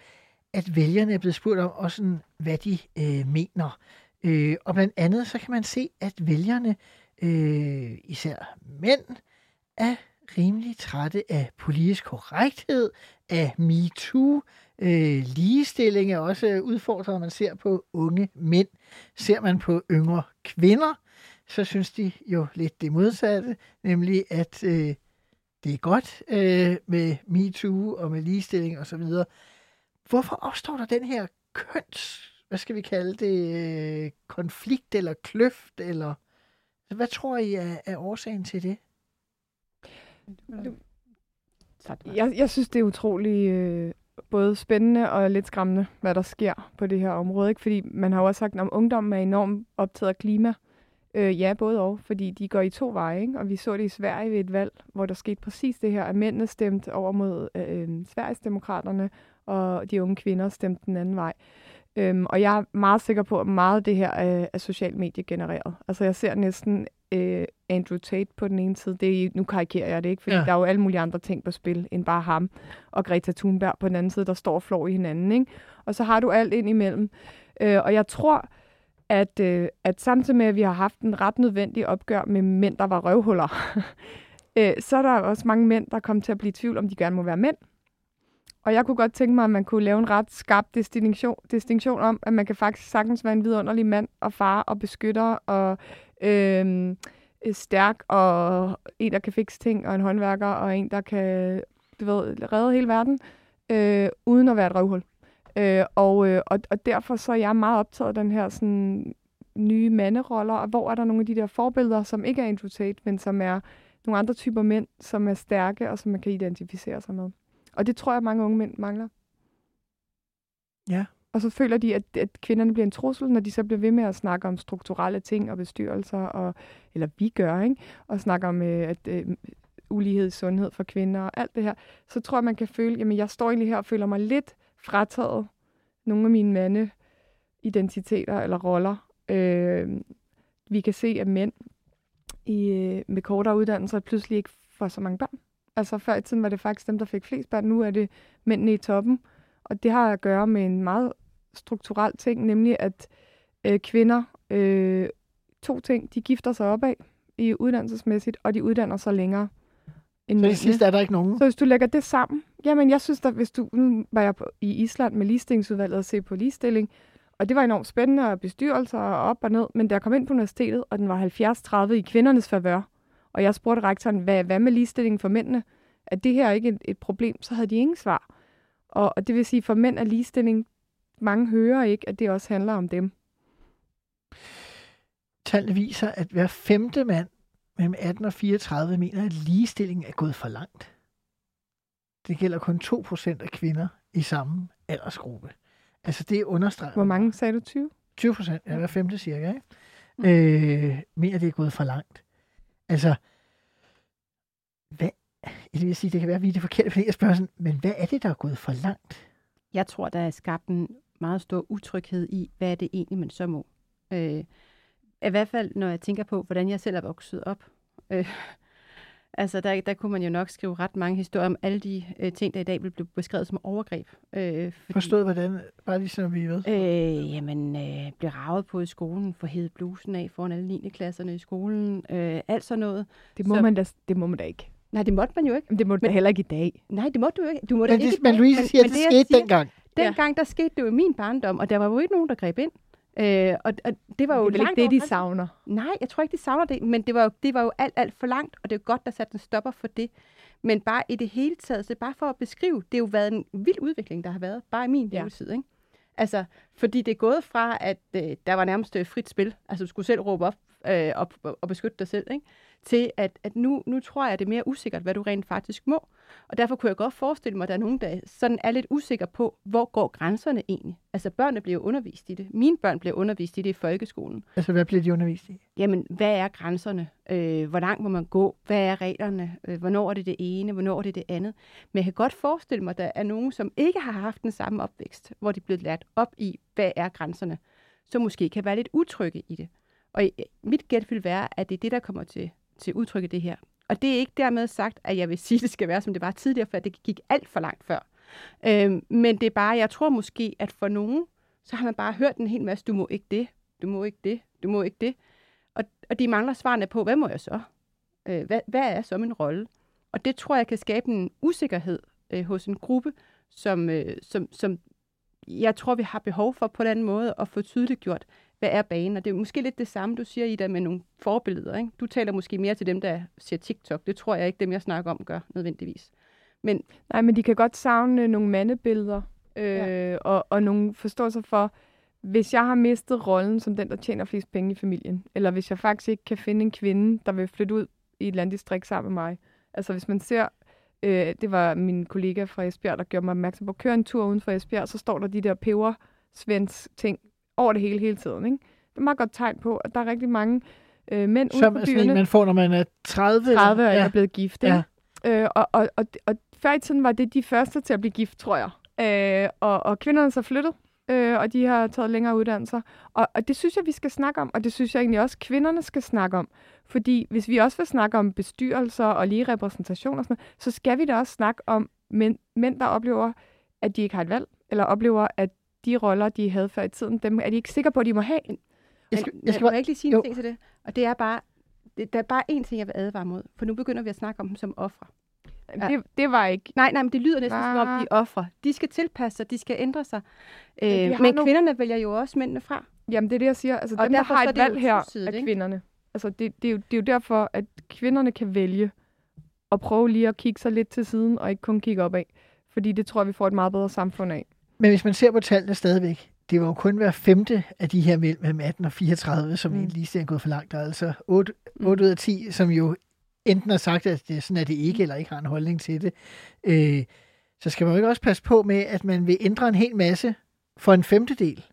at vælgerne er blevet spurgt om, også hvad de øh, mener. Øh, og blandt andet så kan man se, at vælgerne, øh, især mænd, er rimelig trætte af politisk korrekthed, af MeToo, øh, ligestilling er også udfordret, når man ser på unge mænd. Ser man på yngre kvinder, så synes de jo lidt det modsatte, nemlig at øh, det er godt øh, med MeToo og med ligestilling osv. Hvorfor opstår der den her køns, hvad skal vi kalde det, øh, konflikt eller kløft, eller hvad tror I er, er årsagen til det? Jeg, jeg synes, det er utrolig øh, både spændende og lidt skræmmende, hvad der sker på det her område. Ikke? Fordi man har jo også sagt, at ungdommen er enormt optaget af klima. Øh, ja, både og, fordi de går i to veje. Ikke? Og vi så det i Sverige ved et valg, hvor der skete præcis det her, at mændene stemte over mod øh, Sverigesdemokraterne, og de unge kvinder stemte den anden vej. Øhm, og jeg er meget sikker på, at meget af det her er, er social medie genereret. Altså jeg ser næsten øh, Andrew Tate på den ene side. Det er, nu karikerer jeg det ikke, fordi ja. der er jo alle mulige andre ting på spil, end bare ham. Og Greta Thunberg på den anden side, der står og flår i hinanden. Ikke? Og så har du alt ind imellem. Øh, og jeg tror, at, øh, at samtidig med, at vi har haft en ret nødvendig opgør med mænd, der var røvhuller, (laughs) øh, så er der også mange mænd, der kommer til at blive i tvivl, om de gerne må være mænd. Og jeg kunne godt tænke mig, at man kunne lave en ret skarp distinktion, distinktion om, at man kan faktisk sagtens være en vidunderlig mand og far og beskytter og øh, øh, stærk og en, der kan fikse ting og en håndværker og en, der kan du ved, redde hele verden, øh, uden at være et røvhul. Øh, og, øh, og, og derfor så er jeg meget optaget af den her sådan, nye manderoller, og hvor er der nogle af de der forbilleder, som ikke er Andrew men som er nogle andre typer mænd, som er stærke, og som man kan identificere sig med. Og det tror jeg, mange unge mænd mangler. Ja. Og så føler de, at, at kvinderne bliver en trussel, når de så bliver ved med at snakke om strukturelle ting og bestyrelser, og, eller vi gør, ikke? og snakke om øh, at, øh, ulighed i sundhed for kvinder og alt det her. Så tror jeg, man kan føle, jamen jeg står egentlig her og føler mig lidt frataget nogle af mine mande identiteter eller roller. Øh, vi kan se, at mænd i, øh, med kortere uddannelser pludselig ikke får så mange børn. Altså før i tiden var det faktisk dem, der fik flest børn. Nu er det mændene i toppen. Og det har at gøre med en meget strukturel ting, nemlig at øh, kvinder, øh, to ting, de gifter sig opad i uddannelsesmæssigt, og de uddanner sig længere end Så i sidste er der ikke nogen? Så hvis du lægger det sammen, jamen jeg synes, at hvis du, nu var jeg på, i Island med ligestillingsudvalget og se på ligestilling, og det var enormt spændende, og bestyrelser og op og ned, men da jeg kom ind på universitetet, og den var 70-30 i kvindernes favør, og jeg spurgte rektoren, hvad, hvad med ligestillingen for mændene? Er det her ikke et, et problem? Så havde de ingen svar. Og, og det vil sige, for mænd er ligestilling, mange hører ikke, at det også handler om dem. Tallene viser, at hver femte mand mellem 18 og 34 mener, at ligestilling er gået for langt. Det gælder kun 2% af kvinder i samme aldersgruppe. Altså det understreger... Hvor mange sagde du? 20? 20 procent, ja, hver femte cirka, ikke? Mm. Øh, mener, det er gået for langt. Altså, hvad, jeg vil sige, det kan være, at vi er det forkerte, fordi jeg spørger sådan, men hvad er det, der er gået for langt? Jeg tror, der er skabt en meget stor utryghed i, hvad er det egentlig, man så må. Øh, I hvert fald, når jeg tænker på, hvordan jeg selv er vokset op. Øh, (laughs) altså, der, der kunne man jo nok skrive ret mange historier om alle de øh, ting, der i dag vil blive beskrevet som overgreb. Øh, fordi, Forstået hvordan? Bare lige så vi ved. Øh, jamen, øh, blev ravet på i skolen, for hed blusen af foran alle 9. klasserne i skolen. Øh, alt sådan noget. Det må, så, man da, det må man da ikke. Nej, det måtte man jo ikke. Men det må du heller ikke i dag. Nej, det måtte du ikke. Du må men, det, ikke men Louise siger, at det, det skete siger, dengang. Dengang, der skete det jo i min barndom, og der var jo ikke nogen, der greb ind. Øh, og, og det var jo det ikke det, de savner. Nej, jeg tror ikke, de savner det, men det var, jo, det var jo alt, alt for langt, og det er godt, der satte en stopper for det. Men bare i det hele taget, så bare for at beskrive, det har jo været en vild udvikling, der har været, bare i min ja. levetid, ikke? Altså, fordi det er gået fra, at øh, der var nærmest øh, frit spil, altså du skulle selv råbe op øh, og, og beskytte dig selv, ikke? til at, at nu, nu tror jeg, at det er mere usikkert, hvad du rent faktisk må. Og derfor kunne jeg godt forestille mig, at der er nogen, der sådan er lidt usikre på, hvor går grænserne egentlig? Altså børnene bliver undervist i det. Mine børn bliver undervist i det i folkeskolen. Altså hvad bliver de undervist i? Jamen, hvad er grænserne? Øh, hvor langt må man gå? Hvad er reglerne? Øh, hvornår er det det ene? Hvornår er det det andet? Men jeg kan godt forestille mig, at der er nogen, som ikke har haft den samme opvækst, hvor de er blevet lært op i, hvad er grænserne, så måske kan være lidt utrygge i det. Og mit gæt vil være, at det er det, der kommer til til udtrykke det her. Og det er ikke dermed sagt, at jeg vil sige, at det skal være, som det var tidligere, for det gik alt for langt før. Øhm, men det er bare, jeg tror måske, at for nogen, så har man bare hørt en hel masse, du må ikke det, du må ikke det, du må ikke det. Og, og de mangler svarene på, hvad må jeg så? Øh, hvad, hvad er så min rolle? Og det tror jeg kan skabe en usikkerhed øh, hos en gruppe, som, øh, som, som jeg tror, vi har behov for på den anden måde at få tydeligt gjort, hvad er banen? Og det er måske lidt det samme, du siger, Ida, med nogle forbilleder. Ikke? Du taler måske mere til dem, der ser TikTok. Det tror jeg ikke, dem jeg snakker om gør nødvendigvis. Men, Nej, men de kan godt savne nogle mandebilleder øh, ja. og, og nogle forståelser for, hvis jeg har mistet rollen som den, der tjener flest penge i familien, eller hvis jeg faktisk ikke kan finde en kvinde, der vil flytte ud i et landdistrikt sammen med mig. Altså hvis man ser, øh, det var min kollega fra Esbjerg, der gjorde mig opmærksom på, at køre en tur uden for Esbjerg, så står der de der peber svens ting over det hele hele tiden. Ikke? Det er meget godt tegn på, at der er rigtig mange øh, mænd Som ude på byerne. man får, når man er 30? 30 og ja. er blevet gift. Ikke? Ja. Øh, og, og, og, og før i tiden var det de første til at blive gift, tror jeg. Øh, og, og kvinderne så flyttet, øh, og de har taget længere uddannelser. Og, og det synes jeg, vi skal snakke om, og det synes jeg egentlig også, kvinderne skal snakke om. Fordi hvis vi også vil snakke om bestyrelser og lige repræsentation og sådan noget, så skal vi da også snakke om mænd, mænd, der oplever, at de ikke har et valg, eller oplever, at de roller, de havde før i tiden, dem er de ikke sikre på, at de må have. Jeg skal, jeg skal bare ikke lige sige jo. en ting til det. Og det er bare, det, der er bare én ting, jeg vil advare mod. For nu begynder vi at snakke om dem som ofre. Ja. Det, det var ikke... Nej, nej, men det lyder næsten som om, de er ofre. De skal tilpasse sig, de skal ændre sig. Øh, men nogle- kvinderne vælger jo også mændene fra. Jamen, det er det, jeg siger. Altså, Og dem, der har et valg her, tosidigt, er kvinderne. Altså, det, det, er jo, det er jo derfor, at kvinderne kan vælge at prøve lige at kigge sig lidt til siden, og ikke kun kigge opad. Fordi det tror jeg, vi får et meget bedre samfund af. Men hvis man ser på tallene stadigvæk, det var jo kun hver femte af de her mellem 18 og 34, som Mm. mm. lige er gået for langt. Der er altså 8, 8 ud af 10, som jo enten har sagt, at det, sådan er det ikke, eller ikke har en holdning til det. Øh, så skal man jo ikke også passe på med, at man vil ændre en hel masse for en femtedel.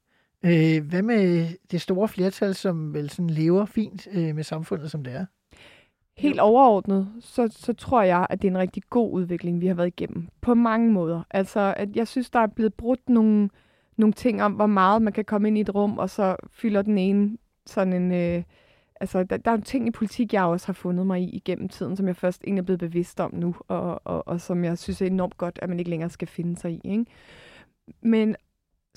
Øh, hvad med det store flertal, som vel sådan lever fint øh, med samfundet, som det er? Helt overordnet, så, så tror jeg, at det er en rigtig god udvikling, vi har været igennem. På mange måder. Altså, at jeg synes, der er blevet brudt nogle, nogle ting om, hvor meget man kan komme ind i et rum, og så fylder den ene sådan en... Øh, altså, der, der er ting i politik, jeg også har fundet mig i igennem tiden, som jeg først egentlig er blevet bevidst om nu, og, og, og som jeg synes er enormt godt, at man ikke længere skal finde sig i. Ikke? Men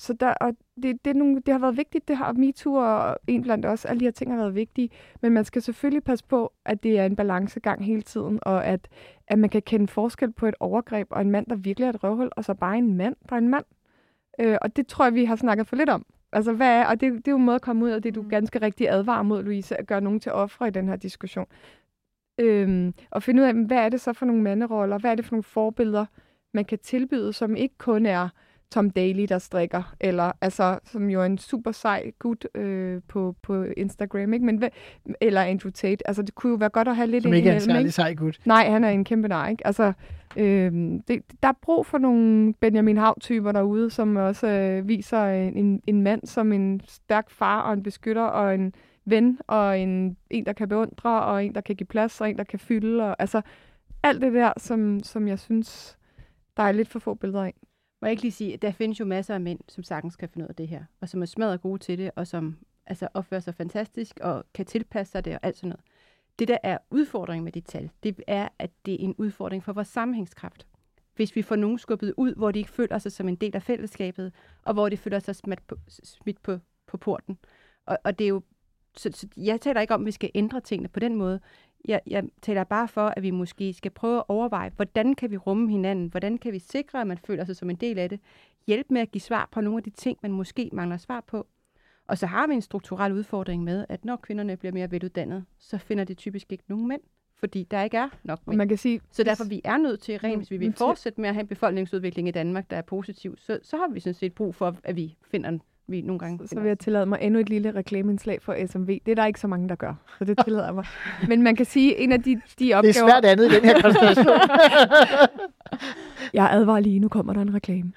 så der, og det, det, er nogle, det har været vigtigt, det har MeToo og en blandt os, alle de her ting har været vigtige, men man skal selvfølgelig passe på, at det er en balancegang hele tiden, og at, at man kan kende forskel på et overgreb og en mand, der virkelig er et røvhul, og så bare en mand, der er en mand. Øh, og det tror jeg, vi har snakket for lidt om. Altså, hvad er, og det, det er jo en måde at komme ud af det, du ganske rigtig advarer mod, Louise, at gøre nogen til ofre i den her diskussion. Øhm, og finde ud af, hvad er det så for nogle manderoller, hvad er det for nogle forbilleder, man kan tilbyde, som ikke kun er Tom Daly, der strikker, eller altså, som jo er en super sej gut øh, på, på Instagram, ikke? Men, eller Andrew Tate. Altså, det kunne jo være godt at have lidt Som ikke er en særlig sej gut. Nej, han er en kæmpe nar, ikke? Altså, øh, det, der er brug for nogle Benjamin Hav-typer derude, som også øh, viser en, en mand som en stærk far og en beskytter og en ven og en, en, der kan beundre og en, der kan give plads og en, der kan fylde. Og, altså, alt det der, som, som jeg synes, der er lidt for få billeder af. Må jeg ikke lige sige, at der findes jo masser af mænd, som sagtens kan finde ud af det her, og som er smadret gode til det, og som altså, opfører sig fantastisk, og kan tilpasse sig det, og alt sådan noget. Det, der er udfordringen med de tal, det er, at det er en udfordring for vores sammenhængskraft. Hvis vi får nogen skubbet ud, hvor de ikke føler sig som en del af fællesskabet, og hvor de føler sig smidt på, smidt på, på porten. Og, og det er jo, så, så jeg taler ikke om, at vi skal ændre tingene på den måde. Jeg, jeg taler bare for, at vi måske skal prøve at overveje, hvordan kan vi rumme hinanden? Hvordan kan vi sikre, at man føler sig som en del af det? Hjælp med at give svar på nogle af de ting, man måske mangler svar på. Og så har vi en strukturel udfordring med, at når kvinderne bliver mere veluddannet, så finder de typisk ikke nogen mænd, fordi der ikke er nok Og mænd. man kan sige, Så derfor vi er nødt til, rent hvis vi vil fortsætte med at have en befolkningsudvikling i Danmark, der er positiv, så, så har vi sådan set brug for, at vi finder vi nogle gange så finder vil jeg tillade mig endnu et lille reklameindslag for SMV. Det er der ikke så mange, der gør, så det (laughs) tillader jeg mig. Men man kan sige, en af de, de Det opgaver... er svært andet i den her konstellation. (laughs) Jeg advarer lige, nu kommer der en reklame.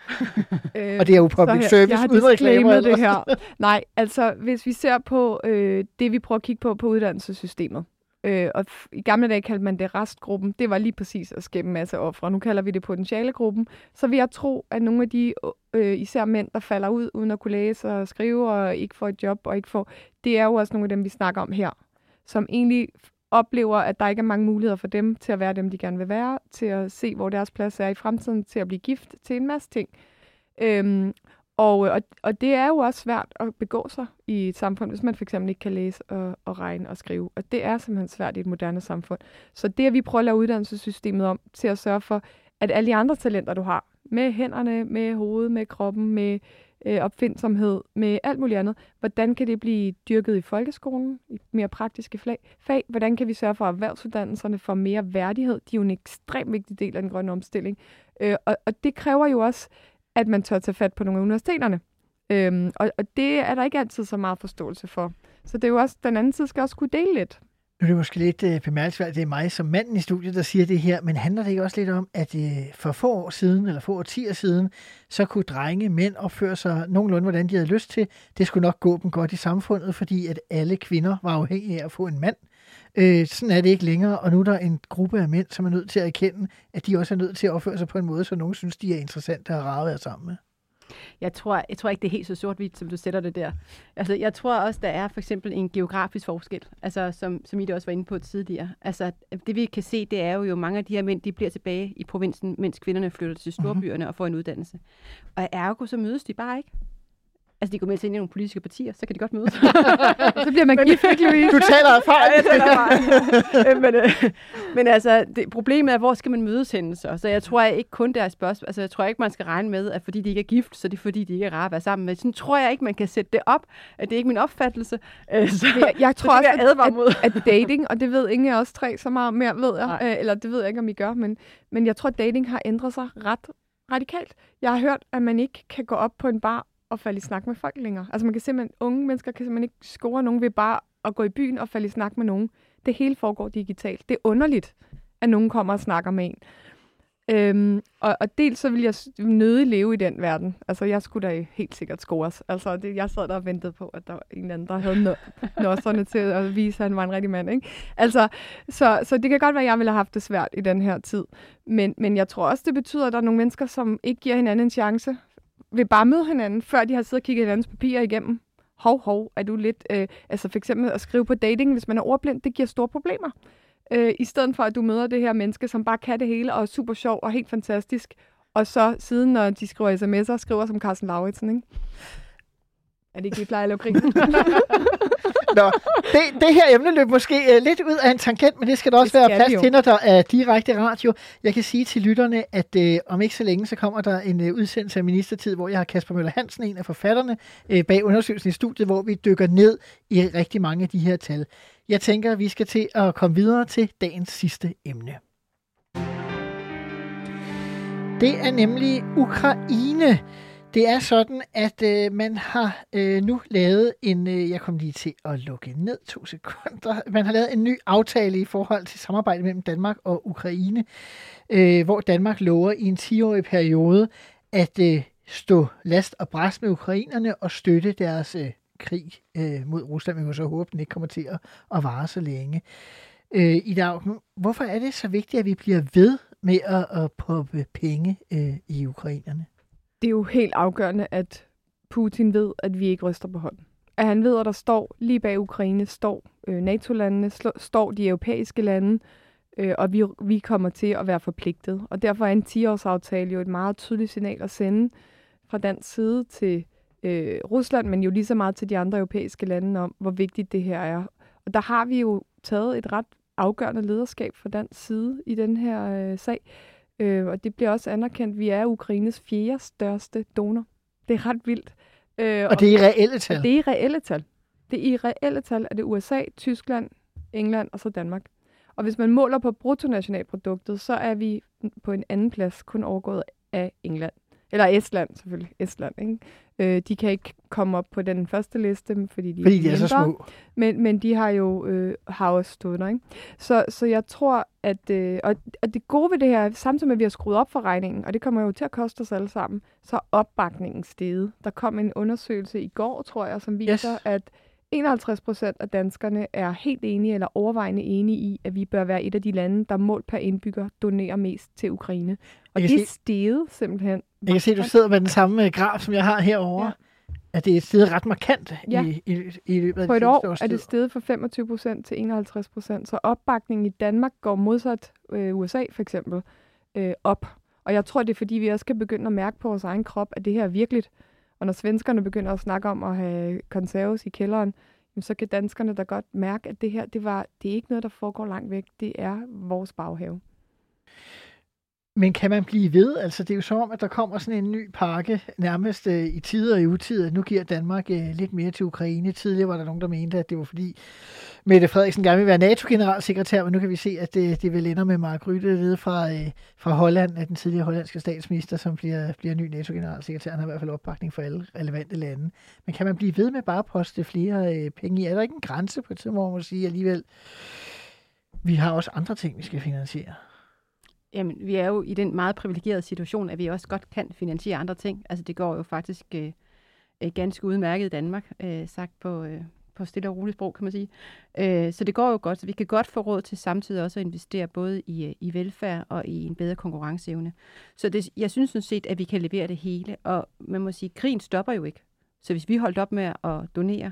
øh, (laughs) Og det er jo public så her- service jeg har uden reklamer det her. Nej, altså hvis vi ser på øh, det, vi prøver at kigge på på uddannelsessystemet. Øh, og i gamle dage kaldte man det restgruppen. Det var lige præcis at skæmme en masse ofre. Nu kalder vi det potentialegruppen. Så vil jeg tro, at nogle af de øh, især mænd, der falder ud uden at kunne læse og skrive og ikke får et job og ikke får, det er jo også nogle af dem, vi snakker om her. Som egentlig oplever, at der ikke er mange muligheder for dem til at være dem, de gerne vil være, til at se, hvor deres plads er i fremtiden, til at blive gift, til en masse ting. Øhm, og, øh, og, og det er jo også svært at begå sig i et samfund, hvis man for eksempel ikke kan læse og, og regne og skrive. Og det er simpelthen svært i et moderne samfund. Så det, at vi prøver at lave uddannelsessystemet om til at sørge for, at alle de andre talenter, du har, med hænderne, med hovedet, med kroppen, med øh, opfindsomhed, med alt muligt andet, hvordan kan det blive dyrket i folkeskolen, i mere praktiske fag? fag? Hvordan kan vi sørge for, at erhvervsuddannelserne får mere værdighed? De er jo en ekstremt vigtig del af den grønne omstilling. Øh, og, og det kræver jo også, at man tør tage fat på nogle af universiteterne. Øhm, og, og det er der ikke altid så meget forståelse for. Så det er jo også, den anden side skal også kunne dele lidt. Nu er det måske lidt øh, bemærkelsesværdigt, det er mig som manden i studiet, der siger det her, men handler det ikke også lidt om, at øh, for få år siden, eller få årtier siden, så kunne drenge, mænd opføre sig nogenlunde, hvordan de havde lyst til. Det skulle nok gå dem godt i samfundet, fordi at alle kvinder var afhængige af at få en mand. Øh, sådan er det ikke længere, og nu er der en gruppe af mænd, som er nødt til at erkende, at de også er nødt til at opføre sig på en måde, så nogen synes, de er interessante og rare at være sammen med. Jeg tror, jeg tror ikke, det er helt så sort-hvidt, som du sætter det der. Altså, jeg tror også, der er for eksempel en geografisk forskel, altså, som, som I det også var inde på tidligere. Altså, det vi kan se, det er jo, jo mange af de her mænd, de bliver tilbage i provinsen, mens kvinderne flytter til storbyerne mm-hmm. og får en uddannelse. Og ergo, så mødes de bare ikke. Altså, de går med til ind i nogle politiske partier, så kan de godt mødes. (laughs) så bliver man gift, ikke, Louise? Du taler erfaring. Ja, jeg taler erfaring. (laughs) men, øh, men altså, det, problemet er, hvor skal man mødes henne så? Så jeg tror jeg ikke kun, det er et spørgsmål. Altså, jeg tror ikke, man skal regne med, at fordi de ikke er gift, så er det fordi, de ikke er rare at være sammen med. Sådan tror jeg ikke, man kan sætte det op. At det er ikke min opfattelse. Øh, så, jeg, jeg (laughs) tror så også, jeg advare at, mod. at, at dating, og det ved ingen af os tre så meget mere, ved jeg, øh, eller det ved jeg ikke, om I gør, men, men jeg tror, at dating har ændret sig ret radikalt. Jeg har hørt, at man ikke kan gå op på en bar og falde i snak med folk længere. Altså man kan simpelthen, unge mennesker kan simpelthen ikke score nogen ved bare at gå i byen og falde i snak med nogen. Det hele foregår digitalt. Det er underligt, at nogen kommer og snakker med en. Øhm, og, og dels så vil jeg nødig leve i den verden. Altså, jeg skulle da helt sikkert scores. Altså, det, jeg sad der og ventede på, at der var en eller anden, der havde nå, (laughs) til at vise, at han var en rigtig mand. Ikke? Altså, så, så det kan godt være, at jeg ville have haft det svært i den her tid. Men, men jeg tror også, det betyder, at der er nogle mennesker, som ikke giver hinanden en chance, vil bare møde hinanden, før de har siddet og kigget hinandens papirer igennem. Hov, hov, er du lidt... Øh, altså for eksempel at skrive på dating, hvis man er ordblind, det giver store problemer. Øh, I stedet for, at du møder det her menneske, som bare kan det hele, og er super sjov og helt fantastisk, og så siden, når de skriver sms'er, skriver som Carsten Lauritsen, ikke? Er det ikke, vi plejer at lave grin? (laughs) Nå, det, det her emne løb måske uh, lidt ud af en tangent, men det skal der også Det være skal plads det jo. til, når der er direkte radio. Jeg kan sige til lytterne, at uh, om ikke så længe, så kommer der en uh, udsendelse af Ministertid, hvor jeg har Kasper Møller Hansen, en af forfatterne, uh, bag undersøgelsen i studiet, hvor vi dykker ned i rigtig mange af de her tal. Jeg tænker, at vi skal til at komme videre til dagens sidste emne. Det er nemlig Ukraine. Det er sådan, at øh, man har øh, nu lavet en, øh, jeg kom lige til at lukke ned to sekunder, (laughs) man har lavet en ny aftale i forhold til samarbejde mellem Danmark og Ukraine, øh, hvor Danmark lover i en 10-årig periode at øh, stå last og bræst med ukrainerne og støtte deres øh, krig øh, mod Rusland. Vi må så håbe, den ikke kommer til at, at vare så længe. Øh, I dag, hvorfor er det så vigtigt, at vi bliver ved med at, at poppe penge øh, i ukrainerne? Det er jo helt afgørende, at Putin ved, at vi ikke ryster på hånden. At han ved, at der står lige bag Ukraine, står øh, NATO-landene, står de europæiske lande, øh, og vi, vi kommer til at være forpligtet. Og derfor er en 10-årsaftale jo et meget tydeligt signal at sende fra dansk side til øh, Rusland, men jo lige så meget til de andre europæiske lande om, hvor vigtigt det her er. Og der har vi jo taget et ret afgørende lederskab fra dansk side i den her øh, sag. Øh, og det bliver også anerkendt. Vi er Ukraines fjerde største donor. Det er ret vildt. Øh, Og det er i reelle tal. det er i reelle tal. Det er i reelle tal, at det er USA, Tyskland, England og så Danmark. Og hvis man måler på bruttonationalproduktet, så er vi på en anden plads kun overgået af England. Eller Estland, selvfølgelig. Estland, ikke? Øh, de kan ikke komme op på den første liste, fordi de, Fordi de er så mindre. små. Men, men de har jo øh, har også stået der, ikke? Så, så jeg tror, at... Øh, og, og det gode ved det her, samtidig med, at vi har skruet op for regningen, og det kommer jo til at koste os alle sammen, så er opbakningen steget. Der kom en undersøgelse i går, tror jeg, som viser, yes. at 51 procent af danskerne er helt enige eller overvejende enige i, at vi bør være et af de lande, der målt per indbygger donerer mest til Ukraine. Og det er steget simpelthen. Jeg kan se, at du sidder med den samme øh, graf, som jeg har herovre. Ja. At det er steget ret markant Ja. i, i, i løbet af På et seneste år er det steget fra 25 procent til 51 procent. Så opbakningen i Danmark går modsat øh, USA for eksempel øh, op. Og jeg tror, det er fordi, vi også kan begynde at mærke på vores egen krop, at det her er virkeligt. Og når svenskerne begynder at snakke om at have konserves i kælderen, så kan danskerne da godt mærke, at det her, det, var, det er ikke noget, der foregår langt væk. Det er vores baghave. Men kan man blive ved? Altså, det er jo som om, at der kommer sådan en ny pakke, nærmest øh, i tider og i utider. Nu giver Danmark øh, lidt mere til Ukraine. Tidligere var der nogen, der mente, at det var fordi Mette Frederiksen gerne vil være NATO-generalsekretær, men nu kan vi se, at det, det vil ender med Mark Rytte ved fra, øh, fra Holland, at den tidligere hollandske statsminister, som bliver, bliver ny NATO-generalsekretær. Han har i hvert fald opbakning for alle relevante lande. Men kan man blive ved med bare at poste flere øh, penge i? Er der ikke en grænse på et tidspunkt, hvor man må sige alligevel, vi har også andre ting, vi skal finansiere? Jamen, vi er jo i den meget privilegerede situation, at vi også godt kan finansiere andre ting. Altså, det går jo faktisk øh, øh, ganske udmærket i Danmark, øh, sagt på, øh, på stille og roligt sprog, kan man sige. Øh, så det går jo godt, så vi kan godt få råd til samtidig også at investere både i, øh, i velfærd og i en bedre konkurrenceevne. Så det, jeg synes sådan set, at vi kan levere det hele, og man må sige, at krigen stopper jo ikke. Så hvis vi holdt op med at donere,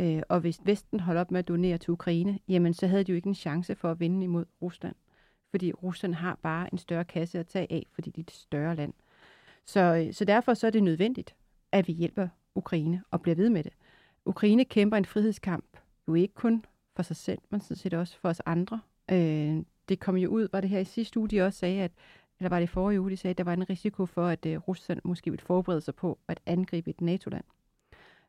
øh, og hvis Vesten holdt op med at donere til Ukraine, jamen så havde de jo ikke en chance for at vinde imod Rusland fordi Rusland har bare en større kasse at tage af, fordi det er et større land. Så, øh, så derfor så er det nødvendigt, at vi hjælper Ukraine og bliver ved med det. Ukraine kæmper en frihedskamp, jo ikke kun for sig selv, men sådan set også for os andre. Øh, det kom jo ud, var det her i sidste uge, de også sagde, at, eller var det forrige uge, de sagde, at der var en risiko for, at øh, Rusland måske ville forberede sig på at angribe et NATO-land.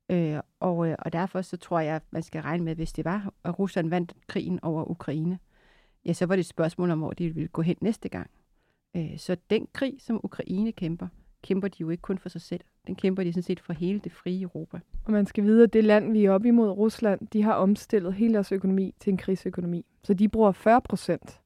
Øh, og, øh, og derfor så tror jeg, at man skal regne med, at hvis det var, at Rusland vandt krigen over Ukraine, ja, så var det et spørgsmål om, hvor de ville gå hen næste gang. Øh, så den krig, som Ukraine kæmper, kæmper de jo ikke kun for sig selv. Den kæmper de sådan set for hele det frie Europa. Og man skal vide, at det land, vi er op imod, Rusland, de har omstillet hele deres økonomi til en krigsøkonomi. Så de bruger 40 procent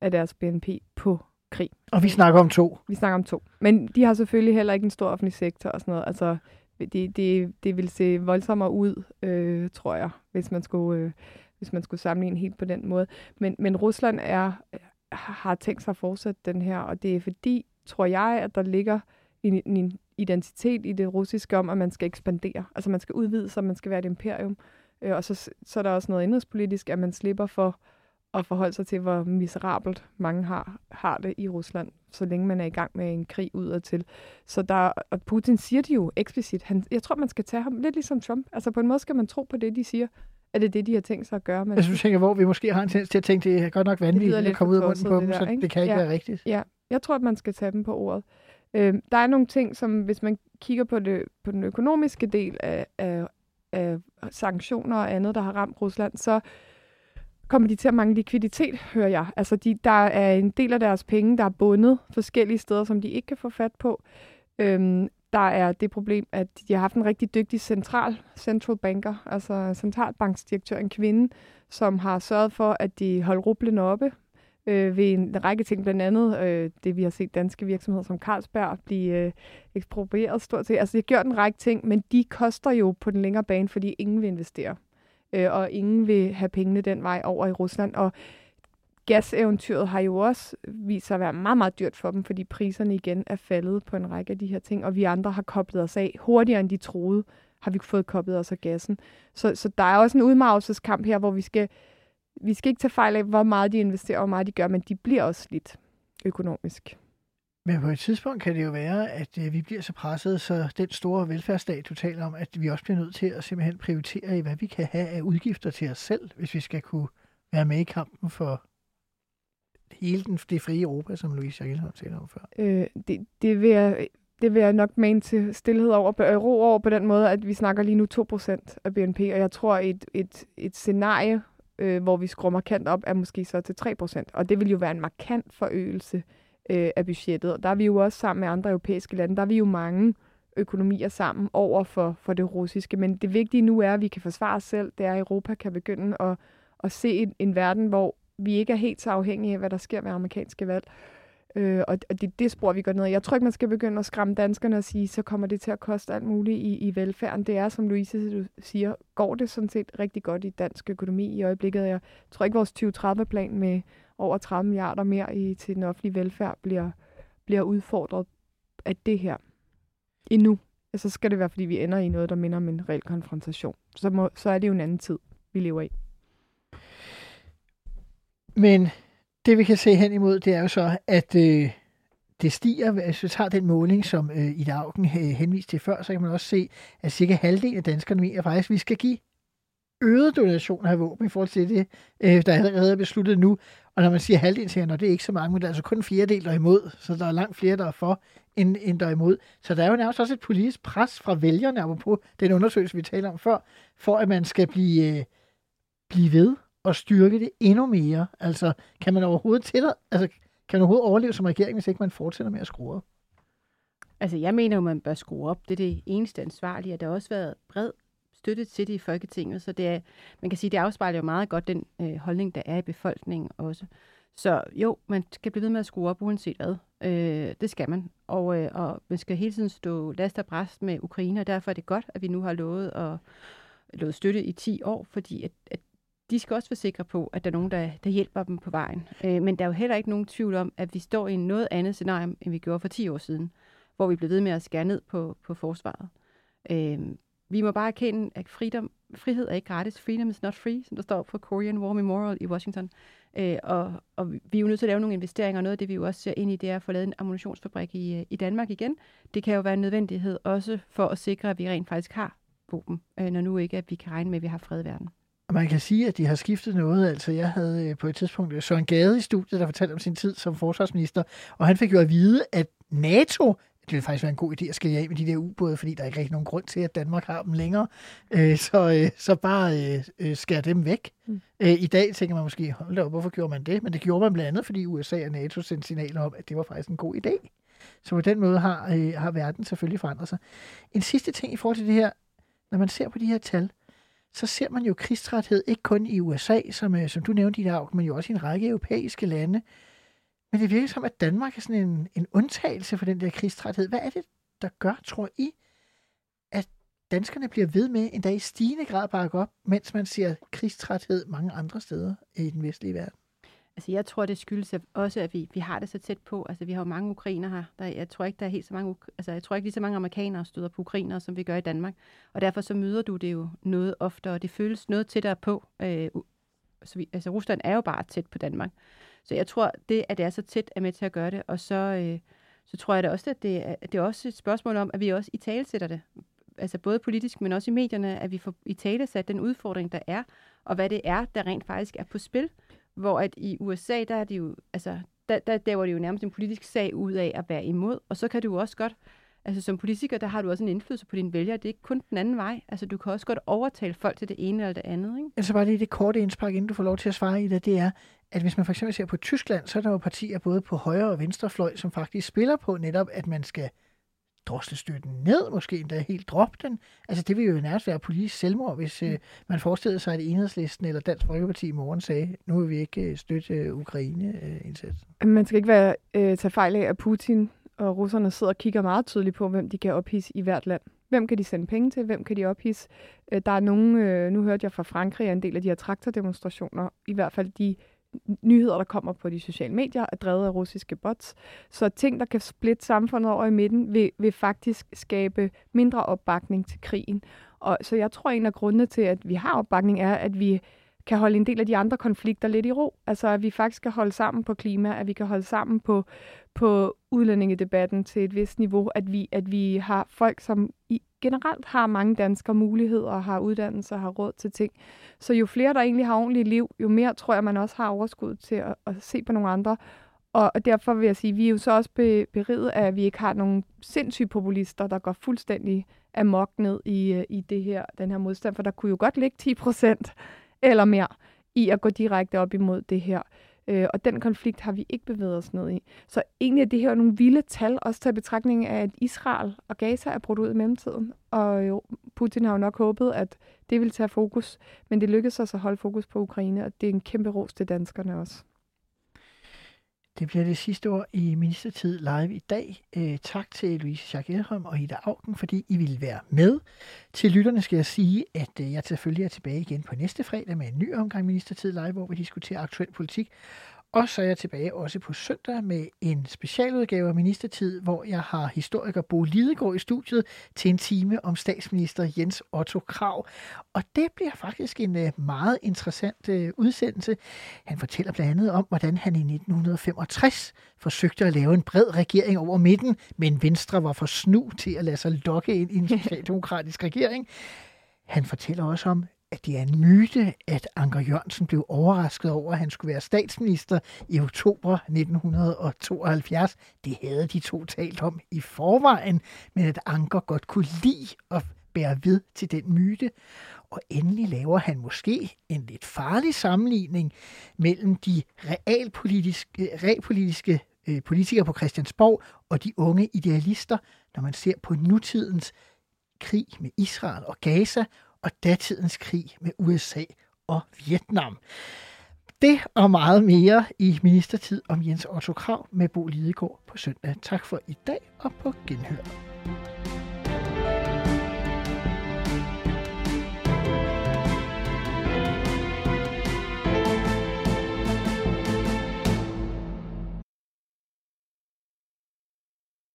af deres BNP på krig. Og vi snakker om to. Vi snakker om to. Men de har selvfølgelig heller ikke en stor offentlig sektor og sådan noget. Altså, det, det, det vil se voldsommere ud, øh, tror jeg, hvis man skulle... Øh, hvis man skulle sammenligne helt på den måde. Men, men Rusland er, har tænkt sig at fortsætte den her, og det er fordi, tror jeg, at der ligger en, en identitet i det russiske om, at man skal ekspandere. Altså man skal udvide sig, man skal være et imperium. Øh, og så, så er der også noget indrigspolitisk, at man slipper for at forholde sig til, hvor miserabelt mange har, har det i Rusland, så længe man er i gang med en krig udadtil. Så der, og Putin siger det jo eksplicit. Han, jeg tror, man skal tage ham lidt ligesom Trump. Altså på en måde skal man tro på det, de siger. Er det det, de har tænkt sig at gøre? Men jeg synes, tænker, hvor vi måske har en tendens til at tænke, det er godt nok vanvittigt at komme ud af munden på dem, så det kan ikke ja. være rigtigt. Ja, jeg tror, at man skal tage dem på ordet. Øh, der er nogle ting, som hvis man kigger på, det, på den økonomiske del af, af, af sanktioner og andet, der har ramt Rusland, så kommer de til at mangle likviditet, hører jeg. Altså, de, der er en del af deres penge, der er bundet forskellige steder, som de ikke kan få fat på. Øhm, der er det problem, at de har haft en rigtig dygtig central central banker, altså centralbanksdirektør, en kvinde, som har sørget for, at de holder rublen oppe øh, ved en række ting, blandt andet øh, det, vi har set danske virksomheder som Carlsberg blive øh, eksproprieret stort set. Altså, de har gjort en række ting, men de koster jo på den længere bane, fordi ingen vil investere. Øh, og ingen vil have pengene den vej over i Rusland. Og gaseventyret har jo også vist sig at være meget, meget dyrt for dem, fordi priserne igen er faldet på en række af de her ting, og vi andre har koblet os af hurtigere, end de troede, har vi fået koblet os af gassen. Så, så der er også en udmavelseskamp her, hvor vi skal, vi skal ikke tage fejl af, hvor meget de investerer, og hvor meget de gør, men de bliver også lidt økonomisk. Men på et tidspunkt kan det jo være, at øh, vi bliver så presset, så den store velfærdsstat, du taler om, at vi også bliver nødt til at simpelthen prioritere i, hvad vi kan have af udgifter til os selv, hvis vi skal kunne være med i kampen for hele den, det frie Europa, som Louise Jacqueline talte om før? Øh, det, det, vil jeg, det vil jeg nok mene til stillhed over, ro over på den måde, at vi snakker lige nu 2% af BNP, og jeg tror, et, et, et scenarie, øh, hvor vi skruer markant op, er måske så til 3%, og det vil jo være en markant forøgelse øh, af budgettet. Og der er vi jo også sammen med andre europæiske lande, der er vi jo mange økonomier sammen over for, for det russiske. Men det vigtige nu er, at vi kan forsvare os selv. Det er, at Europa kan begynde at, at se en, en verden, hvor vi ikke er helt så afhængige af, hvad der sker ved amerikanske valg. Øh, og og det er det spor, vi går ned Jeg tror ikke, man skal begynde at skræmme danskerne og sige, så kommer det til at koste alt muligt i, i velfærden. Det er, som Louise siger, går det sådan set rigtig godt i dansk økonomi i øjeblikket. Jeg tror ikke, vores 2030-plan med over 30 milliarder mere i, til den offentlige velfærd bliver, bliver udfordret af det her endnu. Ja, så skal det være, fordi vi ender i noget, der minder om en reel konfrontation. Så, må, så er det jo en anden tid, vi lever i. Men det vi kan se hen imod, det er jo så, at øh, det stiger. Hvis vi tager den måling, som øh, Ida Augen øh, henviste til før, så kan man også se, at cirka halvdelen af danskerne mener faktisk, at vi skal give øget donation af våben i forhold til det, øh, der allerede er besluttet nu. Og når man siger halvdelen, så det er ikke så mange, men der er altså kun en fjerdedel, der er imod, så der er langt flere, der er for, end, end der er imod. Så der er jo nærmest også et politisk pres fra vælgerne, på den undersøgelse, vi talte om før, for at man skal blive, øh, blive ved og styrke det endnu mere. Altså, kan man overhovedet til altså, kan man overhovedet overleve som regering, hvis ikke man fortsætter med at skrue op? Altså, jeg mener jo, man bør skrue op. Det er det eneste ansvarlige, og der har også været bred støtte til det i Folketinget, så det er, man kan sige, det afspejler jo meget godt den øh, holdning, der er i befolkningen også. Så jo, man skal blive ved med at skrue op, uanset hvad. Øh, det skal man. Og, øh, og man skal hele tiden stå last og bræst med Ukraine, og derfor er det godt, at vi nu har lovet at lovet støtte i 10 år, fordi at, at de skal også være sikre på, at der er nogen, der, der hjælper dem på vejen. Øh, men der er jo heller ikke nogen tvivl om, at vi står i noget andet scenarie, end vi gjorde for 10 år siden, hvor vi blev ved med at skære ned på, på forsvaret. Øh, vi må bare erkende, at freedom, frihed er ikke gratis. Freedom is not free, som der står på Korean War Memorial i Washington. Øh, og, og vi er jo nødt til at lave nogle investeringer, og noget af det, vi jo også ser ind i, det er at få lavet en ammunitionsfabrik i, øh, i Danmark igen. Det kan jo være en nødvendighed også for at sikre, at vi rent faktisk har våben, øh, når nu ikke at vi kan regne med, at vi har fred i verden. Og man kan sige, at de har skiftet noget. Altså, jeg havde øh, på et tidspunkt øh, Søren Gade i studiet, der fortalte om sin tid som forsvarsminister, og han fik jo at vide, at NATO det vil faktisk være en god idé at skille af med de der ubåde, fordi der er ikke rigtig nogen grund til, at Danmark har dem længere. Øh, så, så bare skære dem væk. Mm. I dag tænker man måske, hold da op, hvorfor gjorde man det? Men det gjorde man blandt andet, fordi USA og NATO sendte signaler om, at det var faktisk en god idé. Så på den måde har, har verden selvfølgelig forandret sig. En sidste ting i forhold til det her, når man ser på de her tal, så ser man jo krigstræthed ikke kun i USA, som, øh, som du nævnte i dag, men jo også i en række europæiske lande. Men det virker som, at Danmark er sådan en, en undtagelse for den der krigstræthed. Hvad er det, der gør, tror I, at danskerne bliver ved med endda i stigende grad bakke op, mens man ser krigstræthed mange andre steder i den vestlige verden? Altså, jeg tror, det skyldes også, at vi, vi har det så tæt på. Altså, vi har jo mange ukrainer her. Der, jeg tror ikke, der er helt så mange, altså, jeg tror ikke lige så mange amerikanere støder på ukrainere, som vi gør i Danmark. Og derfor så møder du det jo noget oftere, og det føles noget tættere på. Øh, så vi, altså, Rusland er jo bare tæt på Danmark. Så jeg tror, det, at det er så tæt, er med til at gøre det. Og så, øh, så tror jeg da også, at det, er, det er også et spørgsmål om, at vi også i tale sætter det. Altså både politisk, men også i medierne, at vi får i tale sat den udfordring, der er, og hvad det er, der rent faktisk er på spil. Hvor at i USA, der er det jo, altså, der, der, der var det jo nærmest en politisk sag ud af at være imod. Og så kan du også godt, altså som politiker, der har du også en indflydelse på dine vælgere. Det er ikke kun den anden vej. Altså du kan også godt overtale folk til det ene eller det andet. Ikke? Altså bare lige det korte indspark, inden du får lov til at svare i det, det er, at hvis man for eksempel ser på Tyskland, så er der jo partier både på højre og venstre fløj, som faktisk spiller på netop, at man skal drosle støtten ned, måske endda helt droppe den. Altså det vil jo nærmest være politisk selvmord, hvis øh, man forestillede sig, at Enhedslisten eller Dansk Folkeparti i morgen sagde, nu vil vi ikke øh, støtte øh, Ukraine-indsatsen. Øh, man skal ikke være øh, tage fejl af, at Putin og russerne sidder og kigger meget tydeligt på, hvem de kan ophisse i hvert land. Hvem kan de sende penge til? Hvem kan de ophisse? Øh, der er nogen, øh, nu hørte jeg fra Frankrig, at en del af de her traktordemonstrationer, i hvert fald de nyheder, der kommer på de sociale medier, er drevet af russiske bots. Så ting, der kan splitte samfundet over i midten, vil, vil faktisk skabe mindre opbakning til krigen. Og så jeg tror, en af grundene til, at vi har opbakning, er, at vi kan holde en del af de andre konflikter lidt i ro. Altså, at vi faktisk kan holde sammen på klima, at vi kan holde sammen på, på udlændingedebatten til et vist niveau, at vi, at vi har folk, som i, generelt har mange danskere muligheder, har uddannelse og har råd til ting. Så jo flere, der egentlig har ordentligt liv, jo mere tror jeg, man også har overskud til at, at se på nogle andre. Og derfor vil jeg sige, at vi er jo så også beriget af, at vi ikke har nogle sindssyge populister, der går fuldstændig amok ned i, øh, i det her, den her modstand, for der kunne jo godt ligge 10 procent eller mere i at gå direkte op imod det her. Øh, og den konflikt har vi ikke bevæget os ned i. Så egentlig er det her nogle vilde tal, også til betragtning af, at Israel og Gaza er brudt ud i mellemtiden. Og jo, Putin har jo nok håbet, at det ville tage fokus, men det lykkedes os at holde fokus på Ukraine, og det er en kæmpe ros til danskerne også. Det bliver det sidste ord i Ministertid live i dag. Øh, tak til Louise Schack-Edholm og Ida Augen, fordi I ville være med. Til lytterne skal jeg sige, at øh, jeg selvfølgelig er tilbage igen på næste fredag med en ny omgang Ministertid live, hvor vi diskuterer aktuel politik. Og så er jeg tilbage også på søndag med en specialudgave af Ministertid, hvor jeg har historiker Bo Lidegaard i studiet til en time om statsminister Jens Otto Krav. Og det bliver faktisk en øh, meget interessant øh, udsendelse. Han fortæller blandt andet om, hvordan han i 1965 forsøgte at lave en bred regering over midten, men Venstre var for snu til at lade sig lokke ind i en (laughs) socialdemokratisk regering. Han fortæller også om at det er en myte, at Anker Jørgensen blev overrasket over, at han skulle være statsminister i oktober 1972. Det havde de to talt om i forvejen, men at Anker godt kunne lide at bære ved til den myte. Og endelig laver han måske en lidt farlig sammenligning mellem de realpolitiske, realpolitiske øh, politikere på Christiansborg og de unge idealister, når man ser på nutidens krig med Israel og Gaza, og datidens krig med USA og Vietnam. Det og meget mere i ministertid om Jens Otto Krav med Bo Lidegaard på søndag. Tak for i dag og på genhør.